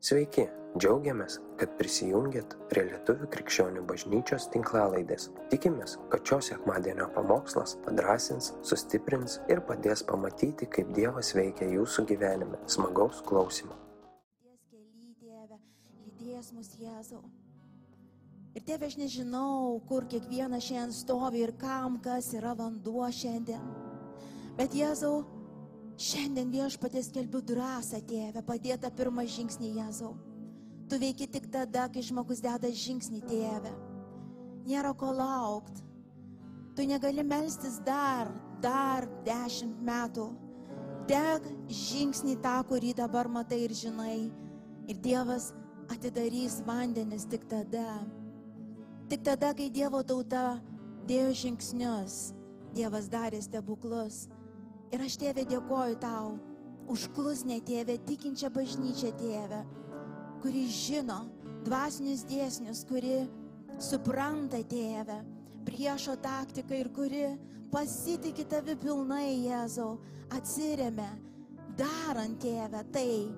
Sveiki, džiaugiamės, kad prisijungiat prie Lietuvų krikščionių bažnyčios tinklalaidės. Tikimės, kad šios sekmadienio pamokslas padrasins, sustiprins ir padės pamatyti, kaip Dievas veikia jūsų gyvenime. Smagaus klausimų. Lydės mus Jėzau. Ir Dieve, aš nežinau, kur kiekvienas šiandien stovi ir kam kas yra vanduo šiandien. Bet Jėzau, šiandien viešpatės kelbiu drąsą, Tėve, padėta pirmą žingsnį Jėzau. Tu veiki tik tada, kai žmogus deda žingsnį, Tėve. Nėra ko laukti. Tu negali melstis dar, dar dešimt metų. Deg žingsnį tą, kurį dabar matai ir žinai. Ir Dievas atidarys vandenis tik tada. Tik tada, kai Dievo tauta dėjo žingsnius, Dievas darė stebuklus. Ir aš tėvė dėkoju tau už klusnę tėvę, tikinčią bažnyčią tėvę, kuri žino dvasinius dėsnius, kuri supranta tėvę, priešo taktiką ir kuri pasitikė tavi pilnai, Jėzau, atsiriame, darant tėvę tai,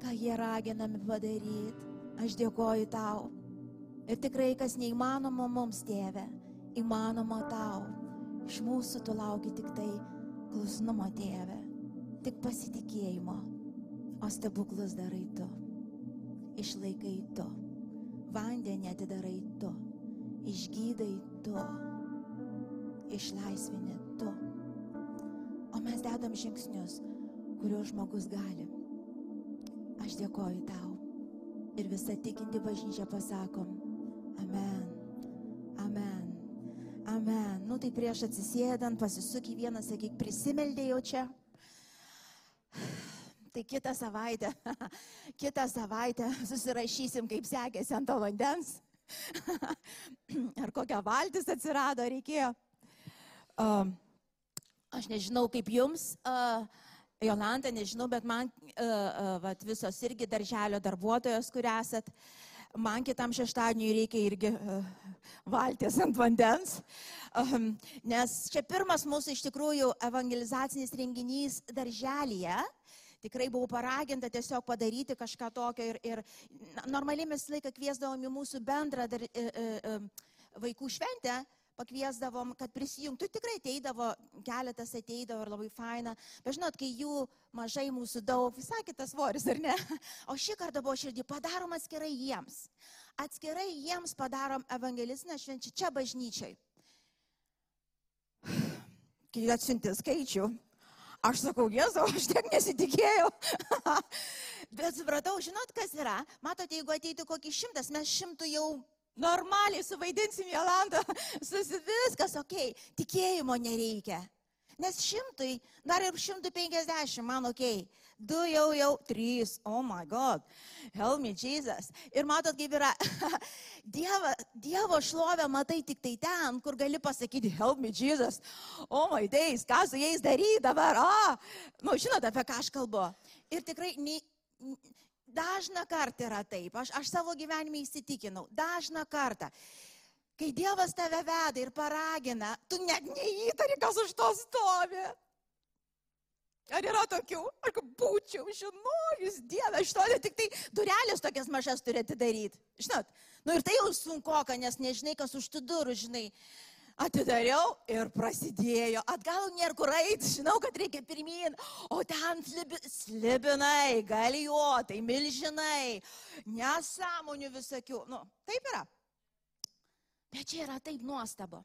ką jie raginami padaryti. Aš dėkoju tau. Ir tikrai, kas neįmanoma mums, tėve, įmanoma tau. Iš mūsų tu lauki tik tai klusnumo, tėve, tik pasitikėjimo, o stebuklus darai tu. Išlaikai tu. Vandenį atidarai tu. Išgydai tu. Išlaisvini tu. O mes dedam žingsnius, kuriuos žmogus gali. Aš dėkoju tau. Ir visą tikinti bažnyčią pasakom. Amen. Amen. Amen. Nu tai prieš atsisėdant, pasisuk į vieną, sakyk, prisimeldėjau čia. Tai kitą savaitę, kitą savaitę susirašysim, kaip sekėsi ant to vandens. Ar kokia valtis atsirado, reikėjo. Uh, aš nežinau, kaip jums. Uh, Jolanta, nežinau, bet man uh, uh, vat, visos irgi darželio darbuotojos, kur esat, man kitam šeštadieniui reikia irgi uh, valties ant vandens, um, nes čia pirmas mūsų iš tikrųjų evangelizacinis renginys darželyje. Tikrai buvau paraginta tiesiog padaryti kažką tokio ir, ir normaliai mes laiką kviesdavom į mūsų bendrą dar, e, e, e, vaikų šventę, pakviesdavom, kad prisijungtų, tikrai ateidavo, keletas ateidavo ir labai faina. Bet žinot, kai jų mažai mūsų daug, visai kitas svoris, ar ne? O šį kartą buvo širdį, padarom atskirai jiems. Atskirai jiems padarom evangelistinę švenčią čia bažnyčiai. Kai atsiunti skaičių, aš sakau, Jėzau, aš tiek nesitikėjau. Bet supratau, žinot, kas yra? Matote, jeigu ateitų kokį šimtas, mes šimtų jau normaliai suvaidinsim Jolantą, susi viskas ok, tikėjimo nereikia. Nes šimtui, dar ir šimtų penkiasdešimt, man ok, du jau jau, trys, oh my god, help me Jesus. Ir matot, kaip yra, dievo, dievo šlovę matai tik tai ten, kur gali pasakyti, help me Jesus, oh my days, ką su jais daryti dabar, ah, nu žinote, apie ką aš kalbu. Ir tikrai, nei, dažną kartą yra taip, aš, aš savo gyvenime įsitikinau, dažną kartą. Kai Dievas tave veda ir paragina, tu net neįtari, kas už to stovi. Ar yra tokių? Aš būčiau žinojus, Dieve, aš to tik tai durelės tokias mažas turi atidaryti. Žinot, nu ir tai jau sunku, nes nežinai, kas už tų durų, žinai. Atidariau ir prasidėjo. Atgal nėra kur eiti, žinau, kad reikia pirmin. O ten slibi, slibinai, galijuotai, milžinai, nesąmonių visokių. Nu, taip yra. Bet čia yra taip nuostabu.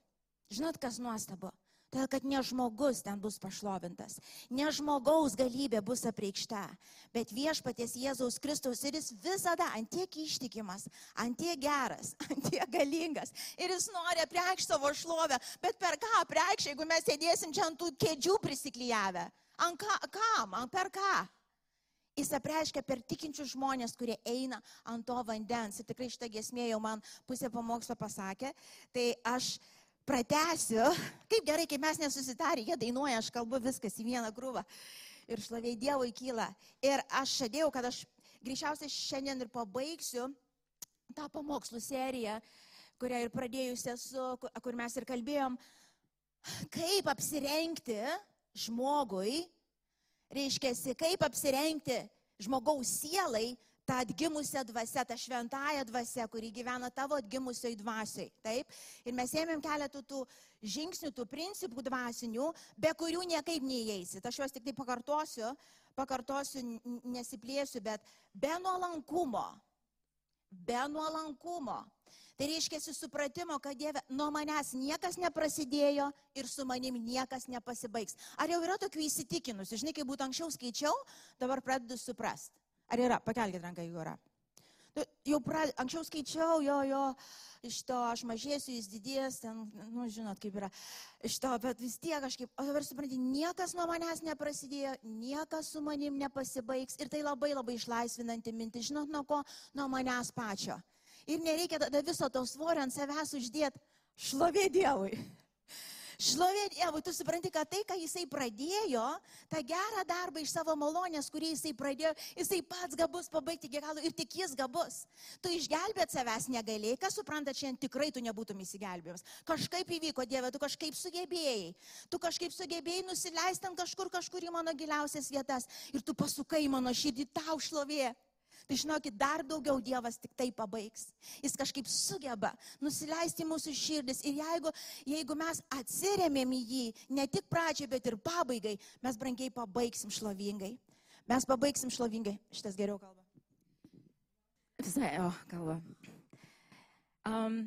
Žinot, kas nuostabu? Todėl, kad ne žmogus ten bus pašlovintas, ne žmogaus galybė bus apreikšta, bet viešpaties Jėzaus Kristaus ir jis visada antiek ištikimas, antiek geras, antiek galingas ir jis nori apreikšti savo šlovę, bet per ką apreikšti, jeigu mes sėdėsim čia ant tų kėdžių prisiklyjavę? Ant ką, kam, ant per ką? Jis apreiškia per tikinčius žmonės, kurie eina ant to vandens. Ir tikrai šitą gesmė jau man pusė pamokslo pasakė. Tai aš pratęsiu. Kaip gerai, kai mes nesusitarė, jie dainuoja, aš kalbu viskas į vieną krūvą. Ir šloviai Dievui kyla. Ir aš žadėjau, kad aš greičiausiai šiandien ir pabaigsiu tą pamokslų seriją, kurią ir pradėjusi esu, kur mes ir kalbėjom, kaip apsirengti žmogui reiškia, kaip apsirengti žmogaus sielai tą atgimusią dvasę, tą šventąją dvasę, kuri gyvena tavo atgimusioj dvasiai. Taip? Ir mes ėmėm keletų tų žingsnių, tų principų dvasinių, be kurių niekaip neįeisit. Aš juos tik tai pakartosiu, pakartosiu, nesiplėsiu, bet be nuolankumo, be nuolankumo. Tai reiškia supratimo, kad Dieve, nuo manęs niekas neprasidėjo ir su manim niekas nepasibaigs. Ar jau yra tokių įsitikinusių? Žinai, kai būtų anksčiau skaičiau, dabar pradedu suprasti. Ar yra? Pakelkite ranką, jeigu yra. Nu, jau pra, anksčiau skaičiau, jo, jo, iš to aš mažėsiu, jis didės, ten, nu, žinot, kaip yra. Iš to, bet vis tiek kažkaip, o dabar supranti, niekas nuo manęs neprasidėjo, niekas su manim nepasibaigs ir tai labai labai išlaisvinanti mintis, žinot, nuo ko, nuo manęs pačio. Ir nereikia tada viso to svorio ant savęs uždėti, šlovė Dievui. Šlovė Dievui, tu supranti, kad tai, ką jisai pradėjo, tą gerą darbą iš savo malonės, kurį jisai pradėjo, jisai pats gabus pabaigti iki galo ir tik jis gabus. Tu išgelbėt savęs negalėjai, kas supranta, šiandien tikrai tu nebūtum įsigelbėjęs. Kažkaip įvyko, Dieve, tu kažkaip sugebėjai. Tu kažkaip sugebėjai nusileisti ant kažkur, kažkur į mano giliausias vietas ir tu pasukai mano širdį tau šlovė. Tai žinokit, dar daugiau Dievas tik tai pabaigs. Jis kažkaip sugeba nusileisti mūsų širdis. Ir jeigu, jeigu mes atsiremėm į jį, ne tik pradžiai, bet ir pabaigai, mes brangiai pabaigsim šlovingai. Mes pabaigsim šlovingai. Šitas geriau kalba. Visai, o, kalba. Um,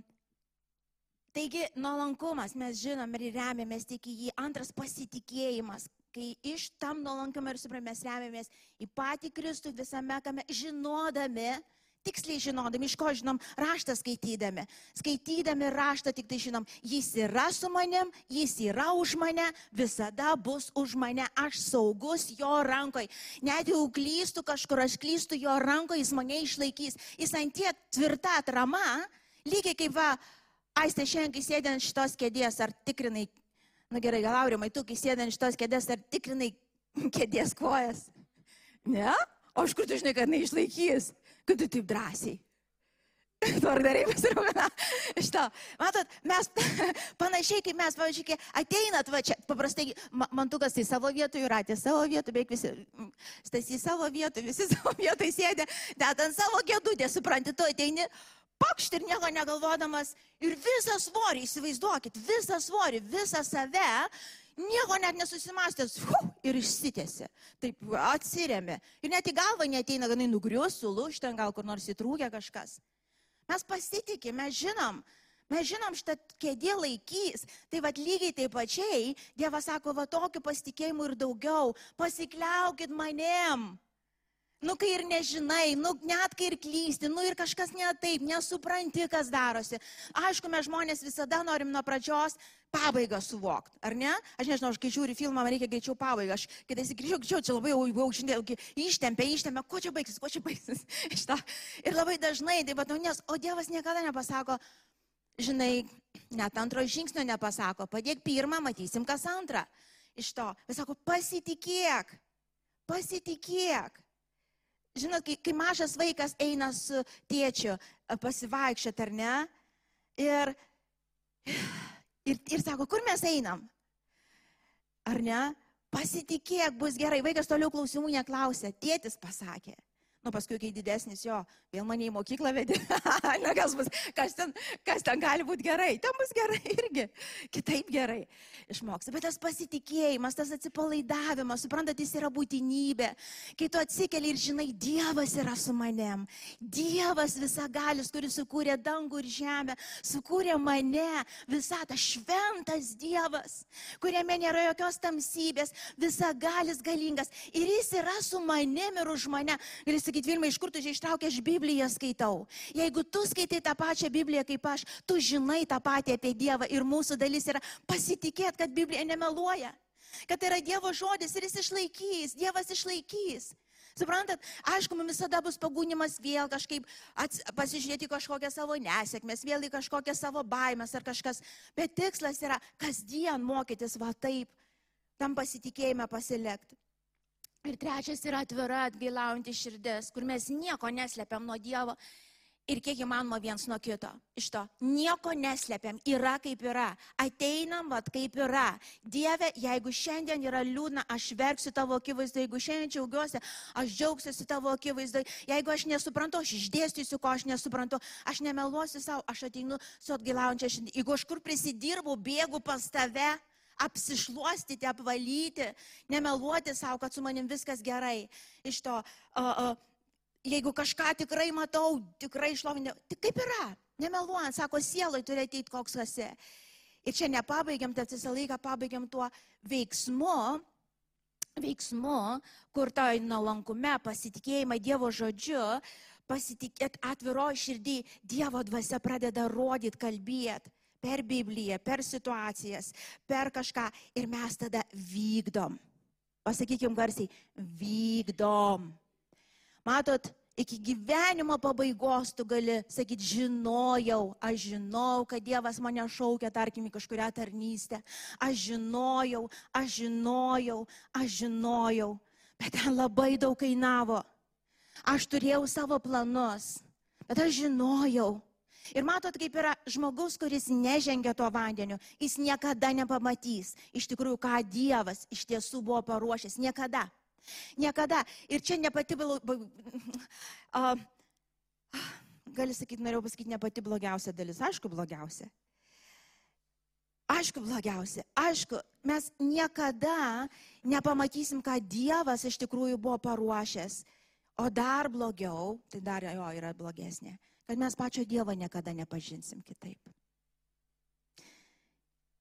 taigi, nuolankumas, mes žinom ir remiamės tik į jį. Antras pasitikėjimas, kai iš tam nuolankumo ir suprame mes remiamės į patį Kristų visame, kame žinodami, tiksliai žinodami, iš ko žinom, raštą skaitydami. Skaitydami raštą tik tai žinom, jis yra su manim, jis yra už mane, visada bus už mane, aš saugus jo rankoje. Net jau klystu kažkur, aš klystu jo rankoje, jis mane išlaikys. Jis ant tiek tvirta atrama, lygiai kaip va, Aistė šiandien, sėdė ant šitos kėdės, ar tikrinai Na gerai, gal aurimai, tu, kai sėdai ant šitos kėdės, ar tikrinai kėdės kojas? Ne? O iš kur tu žinai, kad neišlaikys? Kad tu taip drąsiai. Tvarkdariai pasirūpina iš to. Matot, mes panašiai kaip mes, pavyzdžiui, kai ateinat, va čia, paprastai mantukas tai savo vietų, jūratė savo vietų, beveik visi, stasi savo vietų, visi savo vietų sėdė, net ant savo gėdutę, supranti, tu ateini, pakšt ir nieko negalvodamas ir visą svorį, įsivaizduokit, visą svorį, visą save, nieko net nesusimastęs hu, ir išsitėsi. Taip atsiriami. Ir net į galvą neteina, kad jinai nugrius, sulūš, ten gal kur nors įtrūkė kažkas. Mes pasitikime, mes žinom, Mes žinom, šitą kėdė laikys. Tai vad lygiai taip pačiai, Dievas sako, va tokiu pasitikėjimu ir daugiau. Pasikliaukit manim. Nu, kai ir nežinai, nu, net kai ir klysti, nu ir kažkas ne taip, nesupranti, kas darosi. Aišku, mes žmonės visada norim nuo pradžios pabaigą suvokti, ar ne? Aš nežinau, aš kai žiūriu filmą, man reikia greičiau pabaigą. Aš kitais grįžau, greičiau, čia labai jau, jau žinai, ištempė, ištempė, ko čia baigsis, ko čia baigsis. ir labai dažnai, tai bet, nu, nes, o Dievas niekada nepasako, žinai, net antro žingsnio nepasako, padėk pirmą, matysim, kas antrą. Iš to, jis sako, pasitikėk, pasitikėk. Žinot, kai, kai mažas vaikas eina su tėčiu pasivaikščioti, ar ne? Ir, ir, ir sako, kur mes einam? Ar ne? Pasitikėk, bus gerai. Vaikas toliau klausimų neklausė. Tėtis pasakė. Nu, paskui, kai didesnis jo, vėl mane į mokyklą vedė. Na, kas, bus, kas, ten, kas ten gali būti gerai? Ten bus gerai irgi. Kitaip gerai. Išmoksi. Bet tas pasitikėjimas, tas atsipalaidavimas, suprantat, jis yra būtinybė. Kai tu atsikeli ir žinai, Dievas yra su manim. Dievas visagalis, kuris sukūrė dangų ir žemę, sukūrė mane, visą tą šventas Dievas, kuriame nėra jokios tamsybės, visagalis galingas. Ir jis yra su manim ir už mane. Ir jis sakyti, Vilma, iš kur tu čia ištraukė, aš Bibliją skaitau. Jeigu tu skaitai tą pačią Bibliją kaip aš, tu žinai tą patį apie Dievą ir mūsų dalis yra pasitikėti, kad Biblija nemeluoja. Kad tai yra Dievo žodis ir jis išlaikys, Dievas išlaikys. Suprantat, aišku, mums visada bus pagūnimas vėl kažkaip ats, pasižiūrėti kažkokią savo nesėkmės, vėl į kažkokią savo baimės ar kažkas. Bet tikslas yra kasdien mokytis va taip, tam pasitikėjime pasilikti. Ir trečias yra atvira, atgailaujanti širdis, kur mes nieko neslepiam nuo Dievo. ir kiek įmanoma viens nuo kito. Iš to nieko neslepiam, yra kaip yra, ateinam, vad kaip yra. Dieve, jeigu šiandien yra liūdna, aš verksiu tavo akivaizdu, jeigu šiandien džiaugiuosi, aš džiaugsiuosi tavo akivaizdu, jeigu aš nesuprantu, aš išdėstysiu, ko aš nesuprantu, aš nemeluosiu savo, aš ateinu su atgailaujančia šiandien. Jeigu aš kur prisidirbu, bėgu pas tave, apsišluostyti, apvalyti, nemeluoti savo, kad su manim viskas gerai. Iš to, uh, uh, jeigu kažką tikrai matau, tikrai išlovinė, tai kaip yra, nemeluojant, sako, sielai turi ateiti koks esi. Ir čia nepabaigiam, bet visą laiką pabaigiam tuo veiksmu, veiksmu, kur toj nuolankume, pasitikėjimą Dievo žodžiu, pasitikėt atviro širdį, Dievo dvasia pradeda rodyti, kalbėti per Bibliją, per situacijas, per kažką ir mes tada vykdom. Pasakykim garsiai, vykdom. Matot, iki gyvenimo pabaigos tu gali sakyti, žinojau, aš žinau, kad Dievas mane šaukia, tarkim, į kažkuria tarnystę. Aš žinojau, aš žinojau, aš žinojau, bet ten labai daug kainavo. Aš turėjau savo planus, bet aš žinojau. Ir matot, kaip yra žmogus, kuris nežengia to vandeniu, jis niekada nepamatys iš tikrųjų, ką Dievas iš tiesų buvo paruošęs. Niekada. Niekada. Ir čia ne pati, uh, gali sakyti, norėjau pasakyti, ne pati blogiausia dalis. Aišku, blogiausia. Aišku, blogiausia. Aišku, mes niekada nepamatysim, ką Dievas iš tikrųjų buvo paruošęs. O dar blogiau, tai dar jo yra blogesnė, kad mes pačio Dievo niekada nepažinsim kitaip.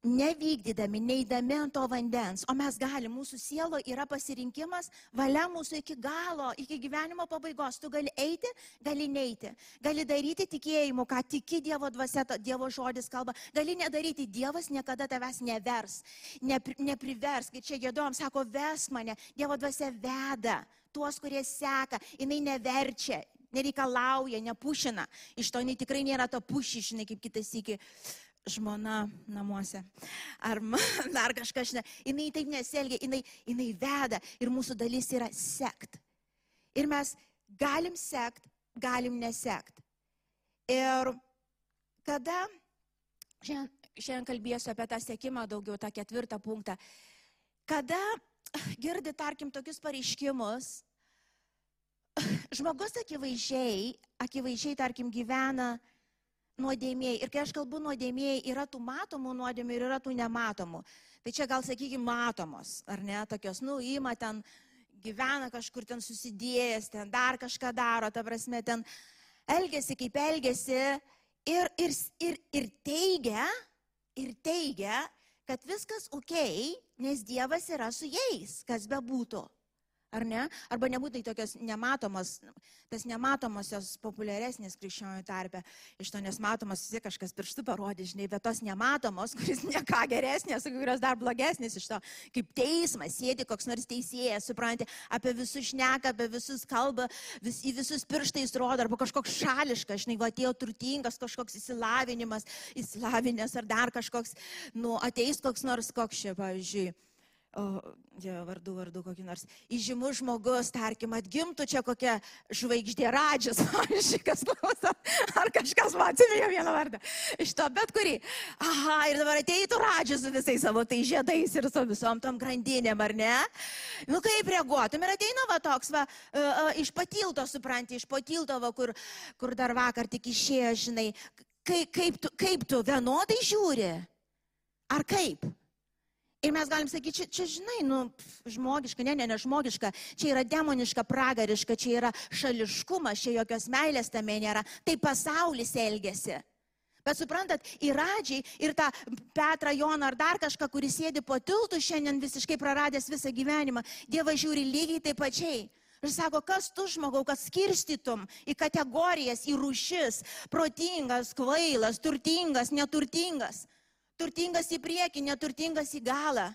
Nevykdydami, neįdami ant to vandens, o mes galim, mūsų sielo yra pasirinkimas, valia mūsų iki galo, iki gyvenimo pabaigos. Tu gali eiti, gali neiti, gali daryti tikėjimu, ką tiki Dievo dvasia, Dievo žodis kalba, gali nedaryti, Dievas niekada tavęs nevers, nepri, neprivers, kai čia gėdom, sako, ves mane, Dievo dvasia veda tuos, kurie seka, jinai neverčia, nereikalauja, nepušina. Iš to jinai tikrai nėra to pušišinai, kaip kitas iki žmona namuose. Ar dar kažkas, ne, jinai taip nesielgia, jinai, jinai veda ir mūsų dalis yra sekt. Ir mes galim sekt, galim nesekt. Ir kada, šiandien, šiandien kalbėsiu apie tą sekimą daugiau, tą ketvirtą punktą, kada girdi, tarkim, tokius pareiškimus, žmogus akivaizdžiai, akivaizdžiai, tarkim, gyvena nuodėmėjai. Ir kai aš kalbu nuodėmėjai, yra tų matomų nuodėmių ir yra tų nematomų. Tai čia gal, sakykime, matomos, ar ne, tokios, nu, įma ten, gyvena kažkur ten susidėjęs, ten dar kažką daro, ta prasme, ten elgesi kaip elgesi ir, ir, ir, ir teigia, ir teigia, kad viskas ok, nes Dievas yra su jais, kas be būtų ar ne? Arba nebūtų tokios nematomos, tas nematomosios populiaresnės krikščionių tarpe, iš to nesmatomos vis kažkas pirštų parodė, žinai, bet tos nematomos, kuris ne ką geresnės, kurios dar blogesnės iš to, kaip teismas, sėdi koks nors teisėjas, supranti, apie visus šneka, apie visus kalba, vis, į visus pirštais rodo, arba kažkoks šališkas, žinai, va atėjo turtingas kažkoks įsilavinimas, įsilavinęs ar dar kažkoks, nu, ateis koks nors koks čia, pavyzdžiui Dievo vardu, vardu kokį nors įžymus žmogus, tarkim, atgimtų čia kokia žvaigždė radžius, pavyzdžiui, kas klauso, ar kažkas man atsiminė vieną vardą. Iš to bet kurį. Aha, ir dabar ateitų radžius su visais savo tai žiedais ir su visom tom grandinėm, ar ne? Nu kaip reaguotum ir ateina va toks, va, uh, uh, iš patilto, supranti, iš patilto, va, kur, kur dar vakar tik išėjo, žinai, kaip, kaip, tu, kaip tu vienodai žiūri? Ar kaip? Ir mes galim sakyti, čia, čia žinai, nu, žmogiška, ne, ne, ne žmogiška, čia yra demoniška, pragariška, čia yra šališkumas, čia jokios meilės tame nėra. Tai pasaulis elgesi. Bet suprantat, įradžiai ir tą Petrą Joną ar dar kažką, kuris sėdi po tiltų šiandien visiškai praradęs visą gyvenimą, Dievas žiūri lygiai taip pačiai. Ir sako, kas tu žmogau, kad skirstytum į kategorijas, į rušis, protingas, kvailas, turtingas, neturtingas. Turtingas į priekį, neturtingas į galą.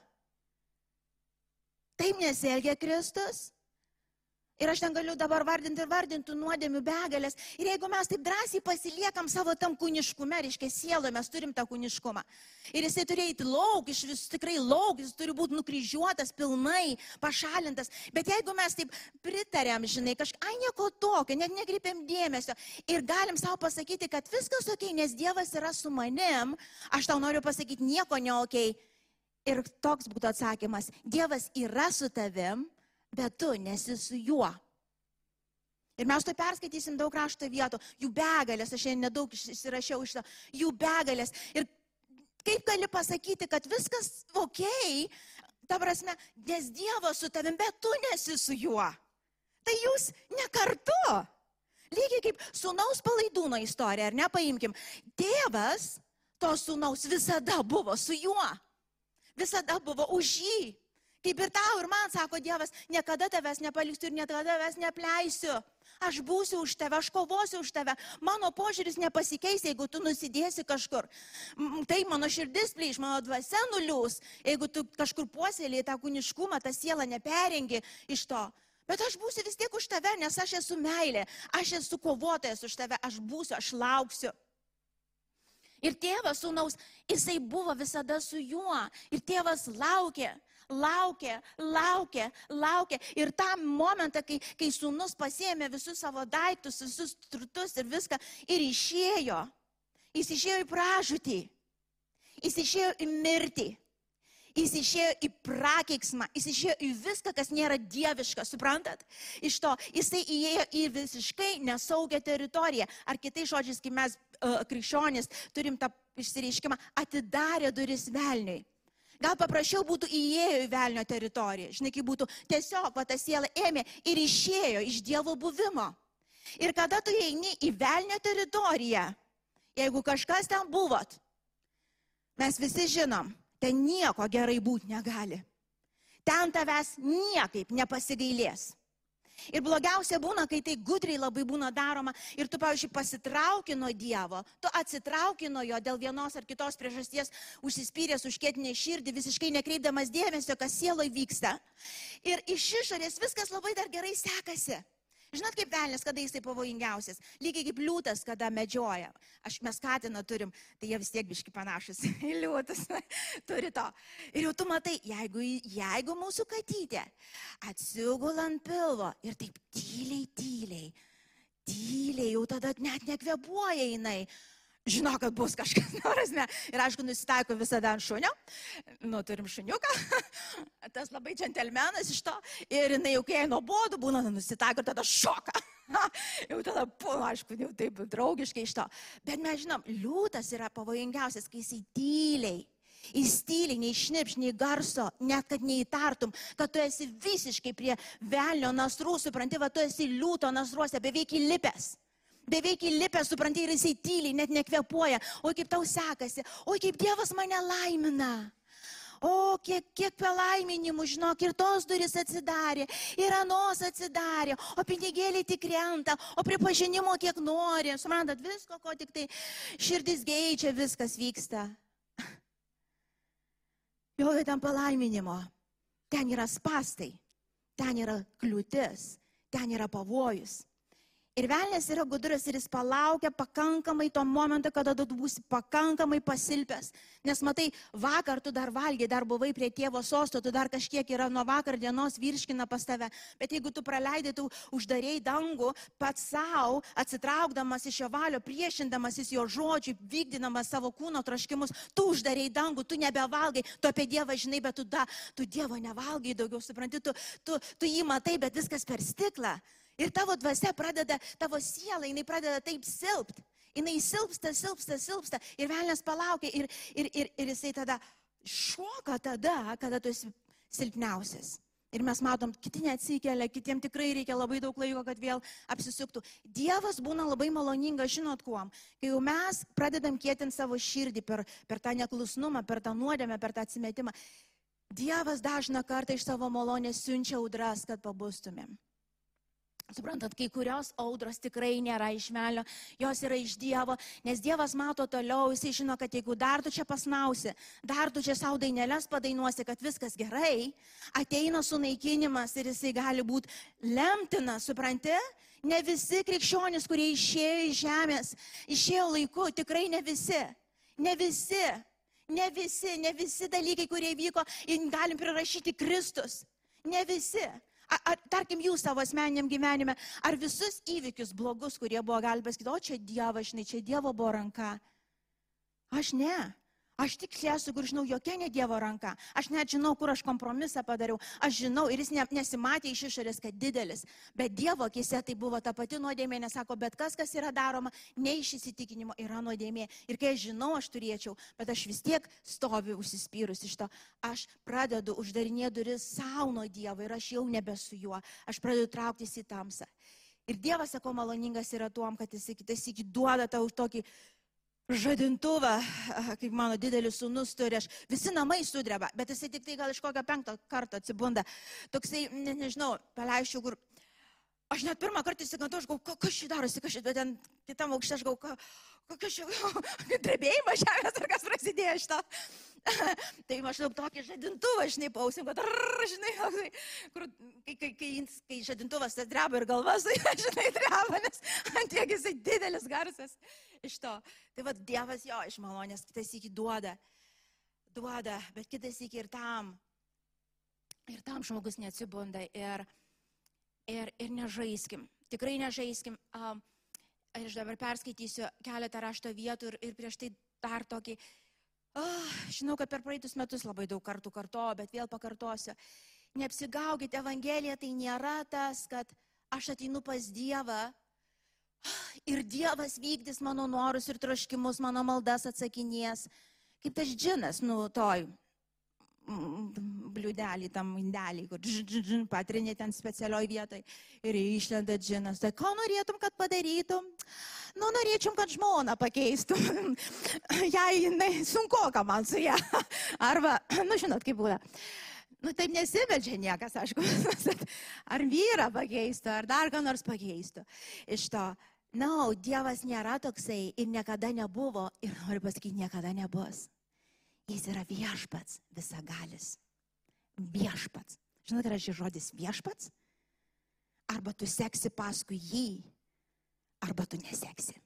Taip nesielgia Kristus. Ir aš ten galiu dabar vardinti ir vardinti nuodėmių begalės. Ir jeigu mes taip drąsiai pasiliekam savo tam kūniškume, reiškia sieloje, mes turim tą kūniškumą. Ir jisai turi eiti lauk, iš vis tikrai lauk, jis turi būti nukryžiuotas, pilnai pašalintas. Bet jeigu mes taip pritarėm, žinai, kažką, ai nieko tokio, net nekreipiam dėmesio ir galim savo pasakyti, kad viskas ok, nes Dievas yra su manim, aš tau noriu pasakyti, nieko ne ok. Ir toks būtų atsakymas, Dievas yra su tavim bet tu nesi su juo. Ir mes to perskaitysim daug rašto vietų, jų begalės, aš šiandien nedaug įsirašiau iš to, jų begalės. Ir kaip gali pasakyti, kad viskas ok, ta prasme, nes Dievas su tavim, bet tu nesi su juo. Tai jūs ne kartu. Lygiai kaip sunaus palaidūno istorija, ar ne, paimkim. Tėvas to sunaus visada buvo su juo. Visada buvo už jį. Kaip ir tau, ir man, sako Dievas, niekada tavęs nepaliksiu ir niekada tavęs nepleisiu. Aš būsiu už tave, aš kovosiu už tave. Mano požiūris nepasikeis, jeigu tu nusidėsi kažkur. Tai mano širdis plyš, mano dvasia nuliūs, jeigu tu kažkur puoselėjai tą kūniškumą, tą sielą neperengi iš to. Bet aš būsiu vis tiek už tave, nes aš esu meilė, aš esu kovotojas už tave, aš būsiu, aš lauksiu. Ir tėvas sūnaus, jisai buvo visada su juo. Ir tėvas laukė laukė, laukė, laukė. Ir tą momentą, kai, kai sūnus pasėmė visus savo daiktus, visus turtus ir viską ir išėjo, jis išėjo į pražūtį, jis išėjo į mirtį. Jis išėjo į prakeiksmą, jis išėjo į viską, kas nėra dieviška, suprantat? Iš to jisai įėjo į visiškai nesaugią teritoriją. Ar kitais žodžiais, kai mes uh, krikščionys turim tą išsireiškimą, atidarė duris velniui. Gal paprasčiau būtų įėjo į velnio teritoriją. Žinai, kaip būtų tiesiog, va ta siela ėmė ir išėjo iš Dievo buvimo. Ir kada tu eini į velnio teritoriją, jeigu kažkas ten buvot, mes visi žinom, ten nieko gerai būti negali. Ten tavęs niekaip nepasigailės. Ir blogiausia būna, kai tai gudriai labai būna daroma ir tu, pavyzdžiui, pasitrauki nuo Dievo, tu atsitrauki nuo jo dėl vienos ar kitos priežasties, užsispyręs užkėtinė širdį, visiškai nekreipdamas dėmesio, kas sieloje vyksta. Ir iš išorės viskas labai dar gerai sekasi. Žinot, kaip velnės, kada jisai pavojingiausias. Lygiai kaip liūtas, kada medžioja. Aš mes katiną turim, tai jie vis tiek biški panašus į liūtus. Turi to. Ir jau tu matai, jeigu, jeigu mūsų katytė atsigula ant pilvo ir taip tyliai, tyliai, tyliai, jau tada net nekvepuoja jinai žino, kad bus kažkas, prasme. Ir aišku, nusitaiko visada ant šunio. Nu, turim šuniuką. Tas labai džentelmenas iš to. Ir jinai jau kai nuobodu būna, nusitaiko ir tada šoka. jau tada, pūna, aišku, jau taip draugiškai iš to. Bet mes žinom, liūtas yra pavojingiausias, kai. Jis tyliai, nei šnipš, nei garso, net kad neįtartum, kad tu esi visiškai prie velnio nasrų, supranti, va tu esi liūto nasruose, beveik įlipęs beveik įlipę, supranti, ir jisai tyliai, net nekvepuoja. O kaip tau sekasi, o kaip Dievas mane laimina. O kiek, kiek palaiminimų, žinok, ir tos duris atsidarė, ir anos atsidarė, o pinigėliai tik krenta, o pripažinimo kiek nori. Suprantat, visko, ko tik tai širdis geičia, viskas vyksta. Jo, ten palaiminimo. Ten yra spastai, ten yra kliūtis, ten yra pavojus. Ir velnės yra gudras ir jis palaukia pakankamai to momento, kada tu būsi pakankamai pasilpęs. Nes matai, vakar tu dar valgiai, dar buvai prie tėvo sosto, tu dar kažkiek yra nuo vakar dienos virškina pas tave. Bet jeigu tu praleidai, tu uždarėjai dangų pats savo, atsitraukdamas iš jo valio, priešindamas iš jo žodžių, vykdydamas savo kūno troškimus, tu uždarėjai dangų, tu nebevalgai, tu apie Dievą žinai, bet tu, da, tu Dievo nevalgai daugiau, supranti, tu, tu, tu jį matai, bet viskas per stiklą. Ir tavo dvasia pradeda, tavo siela, jinai pradeda taip silpti. Jinai silpsta, silpsta, silpsta. Ir velnės palaukia. Ir, ir, ir, ir jisai tada šoka tada, kada tu esi silpniausias. Ir mes matom, kiti neatsikelia, kitiems tikrai reikia labai daug laiko, kad vėl apsisuktų. Dievas būna labai maloningas, žinot kuom. Kai jau mes pradedam kėtinti savo širdį per, per tą neklusnumą, per tą nuodėmę, per tą atsimetimą, Dievas dažna kartą iš savo malonės siunčia audras, kad pabustumėm. Suprantat, kai kurios audros tikrai nėra iš melio, jos yra iš Dievo, nes Dievas mato toliau, jisai žino, kad jeigu dar tu čia pasnausi, dar tu čia savo dainelės padainuosi, kad viskas gerai, ateina sunaikinimas ir jisai gali būti lemtinas, supranti? Ne visi krikščionys, kurie išėjo iš žemės, išėjo laiku, tikrai ne visi, ne visi, ne visi, ne visi dalykai, kurie vyko, galim prirašyti Kristus, ne visi. Ar, tarkim, jūs savo asmeniniam gyvenime, ar visus įvykius blogus, kurie buvo, gali pasakyti, o čia Dievas, žinai, čia Dievo buvo ranka. Aš ne. Aš tik sėsiu, kur žinau, jokia ne Dievo ranka. Aš net žinau, kur aš kompromisą padariau. Aš žinau ir jis ne, nesimatė iš išorės, kad didelis. Bet Dievo akise tai buvo ta pati nuodėmė, nes sako, bet kas, kas yra daroma, ne iš įsitikinimo yra nuodėmė. Ir kai aš žinau, aš turėčiau, bet aš vis tiek stoviu užsispyrus iš to. Aš pradedu uždarinėti duris savo nuo Dievo ir aš jau nebesu juo. Aš pradedu trauktis į tamsą. Ir Dievas, sako, maloningas yra tuom, kad jis kitas iki duoda tau tokį žadintuvą, kaip mano didelis sunus turi, aš visi namai sudreba, bet jisai tik tai gal iš kokio penkto karto atsibunda. Toksai, ne, nežinau, paleisčiau, kur... Aš net pirmą kartą įsigantau, aš galvoju, kas šį darosi, kas šį, bet ten kitam aukšte aš galvoju, kokia šį, drebėjimas žemės ar kas prasidėjo to. tai maždaug tokį žadintuvą, žinai, pausim, kad, ar, žinai, kur, kai, kai, kai, kai žadintuvas tas dreba ir galvas, žinai, dreba, nes ant tiek jisai didelis garsas iš to. Tai vad Dievas jo iš malonės kitas iki duoda, duoda, bet kitas iki ir tam. Ir tam žmogus neatsibunda ir, ir, ir nežaiskim. Tikrai nežaiskim. Um, aš dabar perskaitysiu keletą rašto vietų ir, ir prieš tai dar tokį. Oh, žinau, kad per praeitus metus labai daug kartų kartoju, bet vėl pakartosiu. Neapsigaukite, Evangelija tai nėra tas, kad aš ateinu pas Dievą Ir Dievas vykdys mano norus ir troškimus, mano maldas atsakinės. Kaip tas džinas, nu, toj bliudelį, tam indelį, kur patrinė ten specialioj vietoj ir išlenda džinas. Tai ko norėtum, kad padarytum? Nu, norėčiau, kad žmoną pakeistum. Jei jinai sunku, ką man su ją. Arba, nu, žinot, kaip būna. Nu, taip nesibeldžia niekas, aišku. Ar vyrą pakeistų, ar dar ką nors pakeistų. Iš to Na, no, Dievas nėra toksai ir niekada nebuvo ir noriu pasakyti, niekada nebus. Jis yra viešpats visagalis. Viešpats. Žinote, yra šis žodis viešpats? Arba tu seksi paskui jį, arba tu neseksi.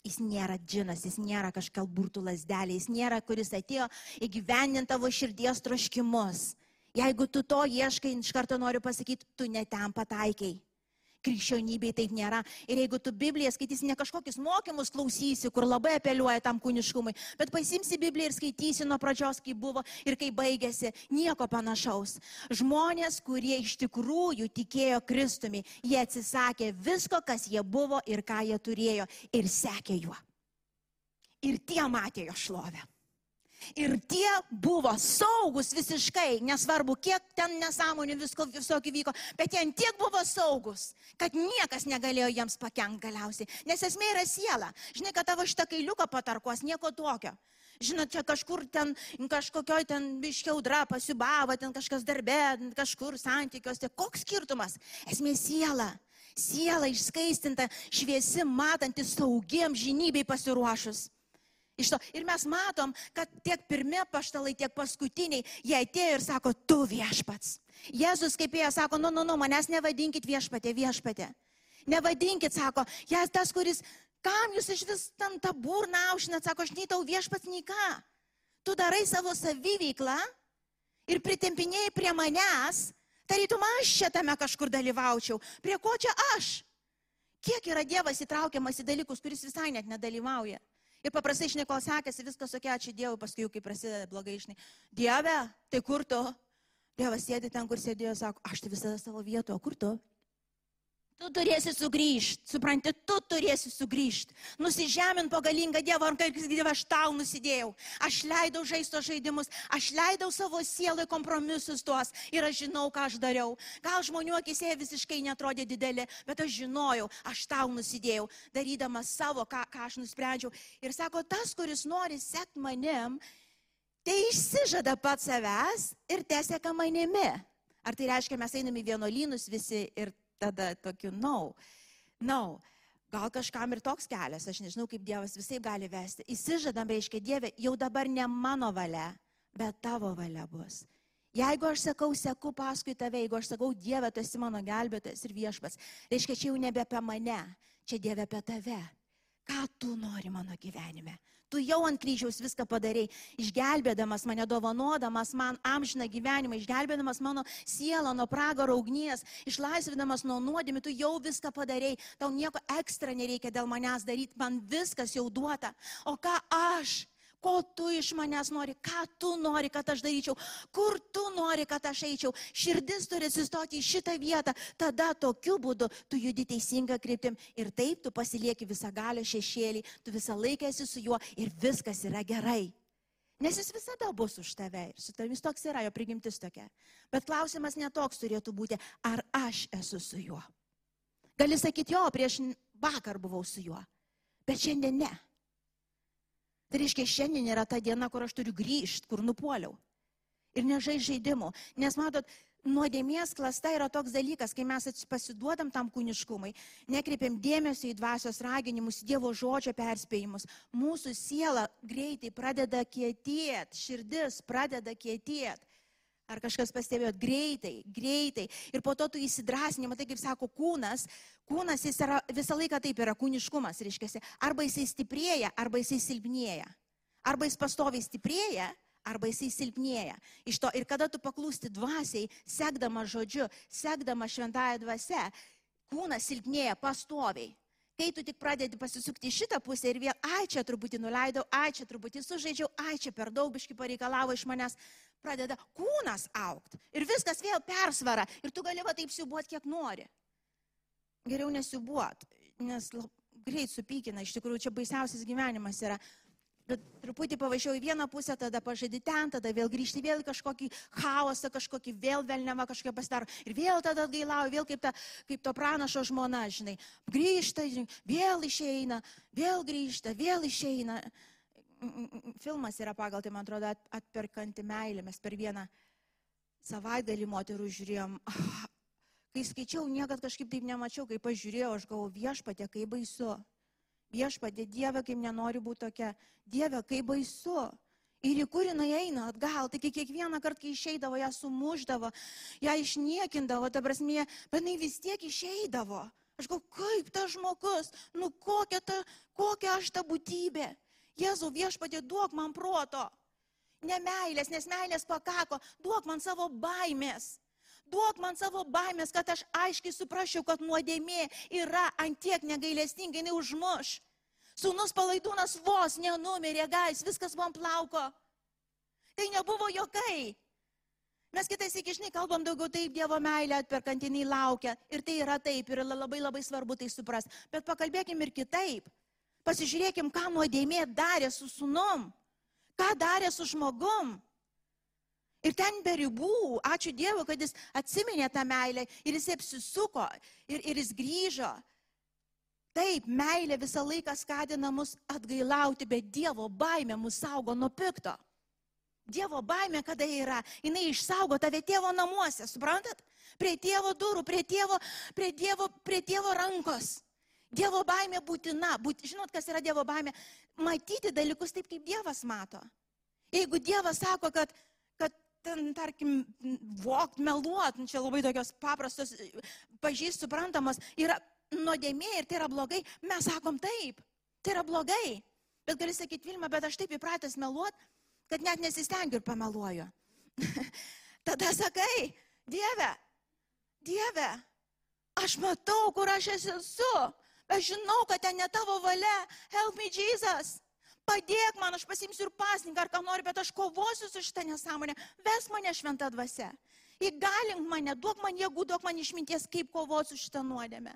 Jis nėra džinas, jis nėra kažkal burtų lasdelė, jis nėra, kuris atėjo įgyvendinti tavo širdies troškimus. Jeigu tu to ieškai, iš karto noriu pasakyti, tu netem pataikiai krikščionybėje taip nėra. Ir jeigu tu Bibliją skaitysi, ne kažkokius mokymus klausysi, kur labai apeliuoja tam kūniškumui, bet pasimsi Bibliją ir skaitysi nuo pradžios, kaip buvo ir kaip baigėsi, nieko panašaus. Žmonės, kurie iš tikrųjų tikėjo Kristumi, jie atsisakė visko, kas jie buvo ir ką jie turėjo ir sekė juo. Ir tie matė jo šlovę. Ir tie buvo saugus visiškai, nesvarbu, kiek ten nesąmonių visko visokių vyko, bet jie tiek buvo saugus, kad niekas negalėjo jiems pakengti galiausiai. Nes esmė yra siela. Žinai, kad tavo šitą kailiuką patarkuos, nieko tokio. Žinot, čia kažkur ten, kažkokioj ten biškiaudra pasibavo, ten kažkas darbė, kažkur santykiuose. Koks skirtumas? Esmė siela. Siela išskaistinta, šviesi, matanti, saugiam žinybei pasiruošus. Iš to. Ir mes matom, kad tiek pirmie paštalai, tiek paskutiniai, jie atėjo ir sako, tu viešpats. Jėzus kaip jie sako, nu, nu, nu, manęs nevadinkit viešpatė, viešpatė. Nevadinkit, sako, jas tas, kuris, kam jūs iš vis tam tą burną aušinat, sako, aš nei tau viešpats, nei ką. Tu darai savo saviveiklą ir pritempinėjai prie manęs, tarytum aš čia tame kažkur dalyvaučiau. Prie ko čia aš? Kiek yra Dievas įtraukiamas į dalykus, kuris visai net nedalyvauja? Ir paprastai, kol sekasi, viskas tokia, ačiū Dievui, paskui jau kai prasideda blogai, žinai, Dieve, tai kur tu? Dievas sėdi ten, kur sėdėjo, sako, aš tai visada savo vietoje, kur tu? Tu turėsi sugrįžti, supranti, tu turėsi sugrįžti. Nusižemint po galingą Dievą, ar kaip Dievą aš tau nusidėjau. Aš leidau žaisto žaidimus, aš leidau savo sielai kompromisus tuos ir aš žinau, ką aš dariau. Gal žmonių akise visiškai netrodė didelė, bet aš žinojau, aš tau nusidėjau, darydamas savo, ką, ką aš nusprendžiau. Ir sako, tas, kuris nori sekti manim, tai išsižada pats savęs ir teseka manimi. Ar tai reiškia, mes einame į vienuolynus visi ir tada tokiu, no, no. Gal kažkam ir toks kelias, aš nežinau, kaip Dievas visai gali vesti. Įsižadam, reiškia, Dieve, jau dabar ne mano valia, bet tavo valia bus. Jeigu aš sakau, seku paskui tave, jeigu aš sakau, Dieve, tu esi mano gelbėtojas ir viešpas, reiškia, čia jau nebe apie mane, čia Dieve apie tave. Ką tu nori mano gyvenime? Tu jau ant kryžiaus viską padarėjai, išgelbėdamas mane, dovanodamas man amžiną gyvenimą, išgelbėdamas mano sielą nuo pragaro ugnies, išlaisvinamas nuo nuodėmį, tu jau viską padarėjai, tau nieko ekstra nereikia dėl manęs daryti, man viskas jau duota. O ką aš? Ko tu iš manęs nori, ką tu nori, kad aš daryčiau, kur tu nori, kad aš eičiau. Širdis turi atsistoti į šitą vietą, tada tokiu būdu tu judi teisingą kryptim ir taip tu pasilieki visą galę šešėlį, tu visą laiką esi su juo ir viskas yra gerai. Nes jis visada bus už tave ir su tavis toks yra, jo prigimtis tokia. Bet klausimas netoks turėtų būti, ar aš esu su juo. Gali sakyti, jo, prieš vakar buvau su juo, bet šiandien ne. Tai reiškia, šiandien yra ta diena, kur aš turiu grįžti, kur nupuoliau. Ir nežai žaidimų. Nes matot, nuodėmės klasta yra toks dalykas, kai mes pasiduodam tam kūniškumui, nekreipiam dėmesio į dvasios raginimus, Dievo žodžio perspėjimus, mūsų siela greitai pradeda kietėti, širdis pradeda kietėti. Ar kažkas pastebėjot greitai, greitai. Ir po to tu įsidrasini, matai, kaip sako kūnas, kūnas jis yra, visą laiką taip yra kūniškumas, reiškia, arba jisai stiprėja, arba jisai silpnėja. Arba jis pastoviai stiprėja, arba jisai silpnėja. Iš to ir kada tu paklūsti dvasiai, sekdama žodžiu, sekdama šventąją dvasę, kūnas silpnėja pastoviai. Kai tu tik pradedi pasisukti į šitą pusę ir vėl, ai čia truputį nuleidau, ai čia truputį sužaidžiau, ai čia per daug biški pareikalavo iš manęs, pradeda kūnas aukti. Ir viskas vėl persvara. Ir tu gali va taip siubuot, kiek nori. Geriau nesiubuot, nes greit supykina, iš tikrųjų čia baisiausias gyvenimas yra bet truputį pavažiuoju į vieną pusę, tada pažadi ten, tada vėl grįžti vėl į kažkokį chaosą, kažkokį vėl velnevą kažkokią pasidaro. Ir vėl tada atgailauju, vėl kaip, ta, kaip to pranašo žmona, žinai. Grįžta, žinai, vėl išeina, vėl grįžta, vėl išeina. Filmas yra pagal, tai man atrodo, atperkanti meilė. Mes per vieną savaitgalį moterų žiūrėjom. Kai skaičiau, niekad kažkaip taip nemačiau, kai pažiūrėjau, aš galvoju, viešpatė, kaip baisu. Viešpadė, Dieve, kaip nenori būti tokia. Dieve, kaip baisu. Ir į kur jinai eina atgal, tai kiekvieną kartą, kai išeidavo, ją sumuždavo, ją išniekindavo, ta prasme, bet jinai vis tiek išeidavo. Aš galvoju, kaip tas žmogus, nu kokia, ta, kokia aš ta būtybė. Jėzau viešpatė, duok man proto. Ne meilės, nes meilės pakako, duok man savo baimės. Duok man savo baimės, kad aš aiškiai suprasčiau, kad nuodėmė yra antiek negailestingai, jinai užmuš. Sūnus palaidūnas vos nenumirė, gais, viskas man plauko. Tai nebuvo jokai. Mes kitais iki žinai kalbam daugiau taip, Dievo meilė atperkantinai laukia. Ir tai yra taip, ir labai labai svarbu tai supras. Bet pakalbėkim ir kitaip. Pasižiūrėkim, ką nuodėmė darė su sūnum. Ką darė su žmogum. Ir ten be ribų, ačiū Dievui, kad jis atsiminė tą meilę ir jis apsisuko ir, ir jis grįžo. Taip, meilė visą laiką skatina mus atgailauti, bet Dievo baimė mus saugo nuo pikto. Dievo baimė, kada yra, jinai išsaugo tave tėvo namuose, suprantat? Prie tėvo durų, prie tėvo, prie tėvo, prie tėvo rankos. Dievo baimė būtina. Būt, žinot, kas yra Dievo baimė? Matyti dalykus taip, kaip Dievas mato. Jeigu Dievas sako, kad ten, tarkim, vokt, meluot, nu, čia labai tokios paprastos, pažįst, suprantamos, yra nuodėmė ir tai yra blogai, mes sakom taip, tai yra blogai. Bet gali sakyti, Vilma, bet aš taip įpratęs meluot, kad net nesistengiu ir pameluoju. Tada sakai, Dieve, Dieve, aš matau, kur aš esu, aš žinau, kad ten ne tavo valia, help me Jesus padėk man, aš pasimsiu ir pasninką, ar ką nori, bet aš kovosiu su šitą nesąmonę, ves mane šventą dvasę. Įgalink mane, duok man jėgų, duok man išminties, kaip kovoti su šitą nuodėmę.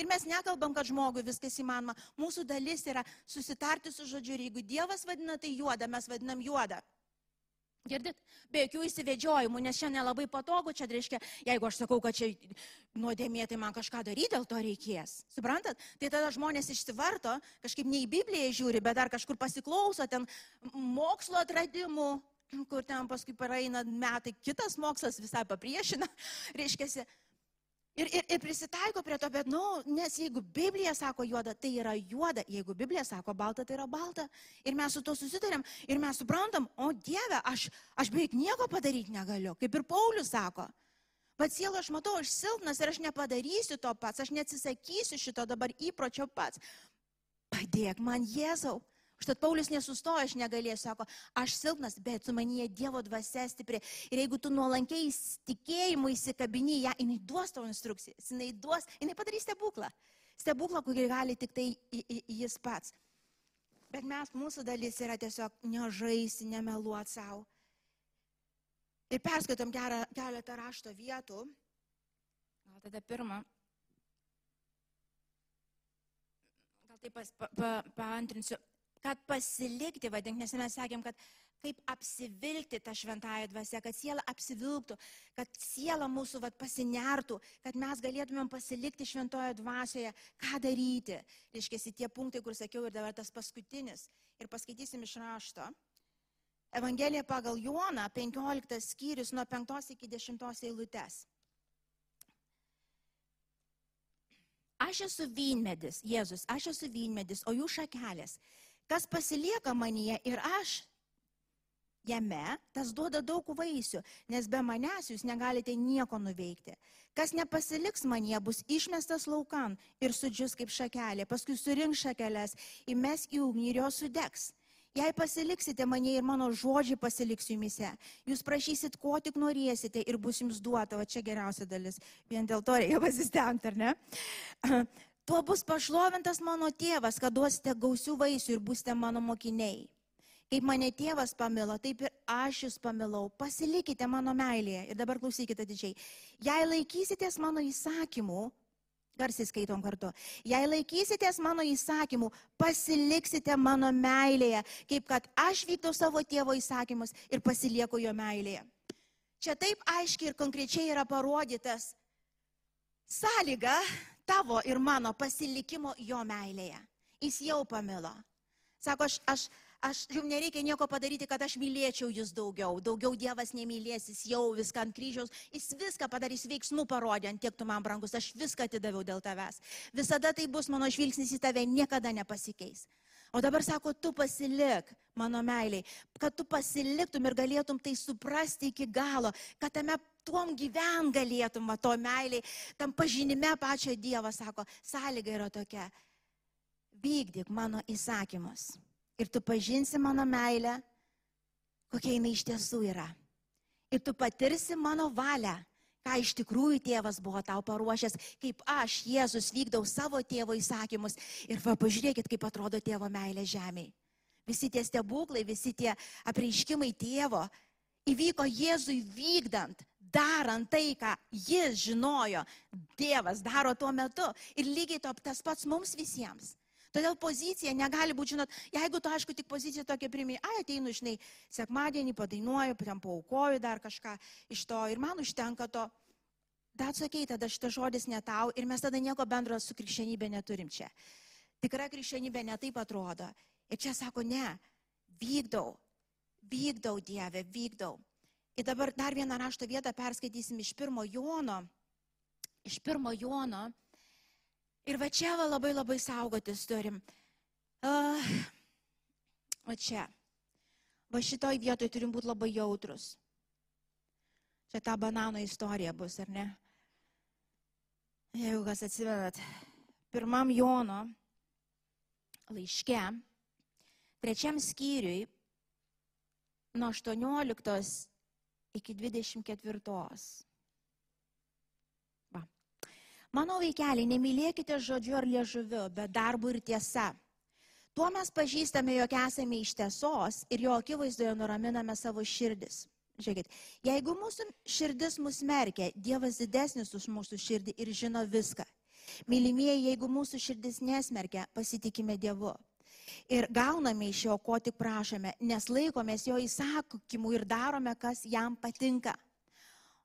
Ir mes nekalbam, kad žmogui viskas įmanoma. Mūsų dalis yra susitarti su žodžiu ir jeigu Dievas vadina tai juoda, mes vadinam juodą. Girdit? Be jokių įsivedžiojimų, nes šiandien labai patogu, čia reiškia, jeigu aš sakau, kad čia nuodėmė, tai man kažką daryti dėl to reikės. Suprantat? Tai tada žmonės išsivarto, kažkaip ne į Bibliją žiūri, bet dar kažkur pasiklauso ten mokslo atradimų, kur ten paskui praeina metai, kitas mokslas visai papriešina, reiškia, Ir, ir, ir prisitaiko prie to, bet, na, nu, nes jeigu Biblija sako juoda, tai yra juoda, jeigu Biblija sako balta, tai yra balta. Ir mes su to susitarėm ir mes suprantam, o Dieve, aš, aš beveik nieko padaryti negaliu, kaip ir Paulius sako. Bet sielo aš matau, aš silpnas ir aš nepadarysiu to pats, aš neatsisakysiu šito dabar įpročio pats. Padėk man Jėzau. Štai Paulius nesustoja, aš negalėsiu, sako, aš silpnas, bet su manyje Dievo dvasia stipri. Ir jeigu tu nuolankiai tikėjimu įsikabini ją, jinai duos tavo instrukcijas, jinai duos, jinai padarys stebuklą. Stebuklą, kurį gali tik tai jis pats. Bet mes, mūsų dalis yra tiesiog nežaisti, nemeluoti savo. Ir perskaitom gerą, keletą rašto vietų. Gal tada pirmą. Gal taip pas, pa, pa, paantrinsiu kad pasilikti, vadink, nes mes sakėm, kad kaip apsivilkti tą šventąją dvasę, kad siela apsivilktų, kad siela mūsų vat, pasinertų, kad mes galėtumėm pasilikti šventoje dvasioje, ką daryti. Reiškia, tie punktai, kur sakiau ir dabar tas paskutinis. Ir paskaitysim iš rašto. Evangelija pagal Joną, 15 skyrius nuo 5 iki 10 eilutės. Aš esu vynmedis, Jėzus, aš esu vynmedis, o jų šakelės. Kas pasilieka manyje ir aš jame, tas duoda daug vaisių, nes be manęs jūs negalite nieko nuveikti. Kas nepasiliks manyje, bus išmestas laukan ir sudžius kaip šakelė, paskui surink šakelės, įmes į ugnį ir jos sudegs. Jei pasiliksite mane ir mano žodžiai pasiliks jumise, jūs prašysit, ko tik norėsite ir bus jums duota, o čia geriausia dalis. Vien dėl to reikia pasistengti, ar ne? Tuo bus pašlovintas mano tėvas, kad duosite gausių vaisių ir būsite mano mokiniai. Kaip mane tėvas pamilo, taip ir aš jūs pamilau. Pasilikite mano meilėje. Ir dabar klausykite didžiai. Jei laikysitės mano įsakymų, garsiai skaitom kartu, jei laikysitės mano įsakymų, pasiliksite mano meilėje, kaip kad aš vykdau savo tėvo įsakymus ir pasilieku jo meilėje. Čia taip aiškiai ir konkrečiai yra parodytas sąlyga tavo ir mano pasilikimo jo meilėje. Jis jau pamilo. Sako, aš, aš, aš jums nereikia nieko padaryti, kad aš mylėčiau jūs daugiau. Daugiau Dievas nemylės, jis jau viską ant kryžiaus, jis viską padarys veiksmų parodė, ant tiek tu man brangus, aš viską atidaviau dėl tavęs. Visada tai bus mano žvilgsnis į tave, niekada nepasikeis. O dabar sako, tu pasilik, mano meiliai, kad tu pasiliktum ir galėtum tai suprasti iki galo, kad tame tuom gyven galėtum, va, to meiliai, tam pažinime pačio Dievo, sako, sąlyga yra tokia, vykdyk mano įsakymus ir tu pažinsi mano meilę, kokia jinai iš tiesų yra. Ir tu patirsi mano valią ką iš tikrųjų tėvas buvo tau paruošęs, kaip aš, Jėzus, vykdau savo tėvo įsakymus. Ir va, pažiūrėkit, kaip atrodo tėvo meilė žemėje. Visi tie stebuklai, visi tie apreiškimai tėvo įvyko Jėzui vykdant, darant tai, ką jis žinojo, tėvas daro tuo metu. Ir lygiai to tas pats mums visiems. Todėl pozicija negali būti, žinot, jeigu tu, aišku, tik poziciją tokia primė, ai ateinu, žinai, sekmadienį padainuoju, ten paukoju dar kažką iš to ir man užtenka to. Bet sakai, tada šitas žodis ne tau ir mes tada nieko bendro su krikščionybė neturim čia. Tikra krikščionybė netaip atrodo. Ir čia sako, ne, vykdau, vykdau Dievę, vykdau. Ir dabar dar vieną rašto vietą perskaitysim iš pirmo Jono. Iš pirmo Jono Ir va čia va labai labai saugotis turim. Uh, va čia. Va šitoj vietoj turim būti labai jautrus. Čia ta banano istorija bus, ar ne? Jeigu kas atsimenat, pirmam Jono laiške, trečiam skyriui, nuo 18 iki 24. Mano vaikeliai, nemylėkite žodžiu ar liežuviu, bet darbu ir tiesa. Tuo mes pažįstame, jog esame iš tiesos ir jo akivaizdoje nuraminame savo širdis. Žiūrėkit, jeigu mūsų širdis mus merkia, Dievas didesnis už mūsų širdį ir žino viską. Mylimieji, jeigu mūsų širdis nesmerkia, pasitikime Dievu. Ir gauname iš jo, ko tik prašome, nes laikomės jo įsakymų ir darome, kas jam patinka.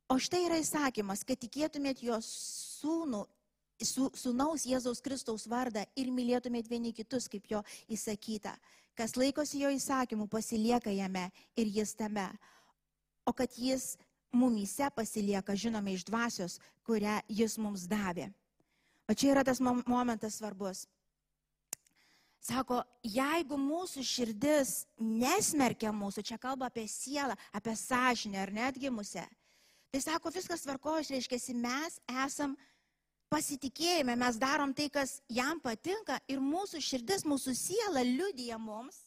O štai yra įsakymas, kad tikėtumėt jo sūnų, su, sūnaus Jėzaus Kristaus vardą ir mylėtumėt vieni kitus, kaip jo įsakyta. Kas laikosi jo įsakymų, pasilieka jame ir jis tame. O kad jis mumyse pasilieka, žinome, iš dvasios, kurią jis mums davė. O čia yra tas momentas svarbus. Sako, jeigu mūsų širdis nesmerkia mūsų, čia kalba apie sielą, apie sąžinę ar netgimusią, tai sako, viskas tvarkojas, reiškia, mes esam pasitikėjime, mes darom tai, kas jam patinka ir mūsų širdis, mūsų siela liudija mums,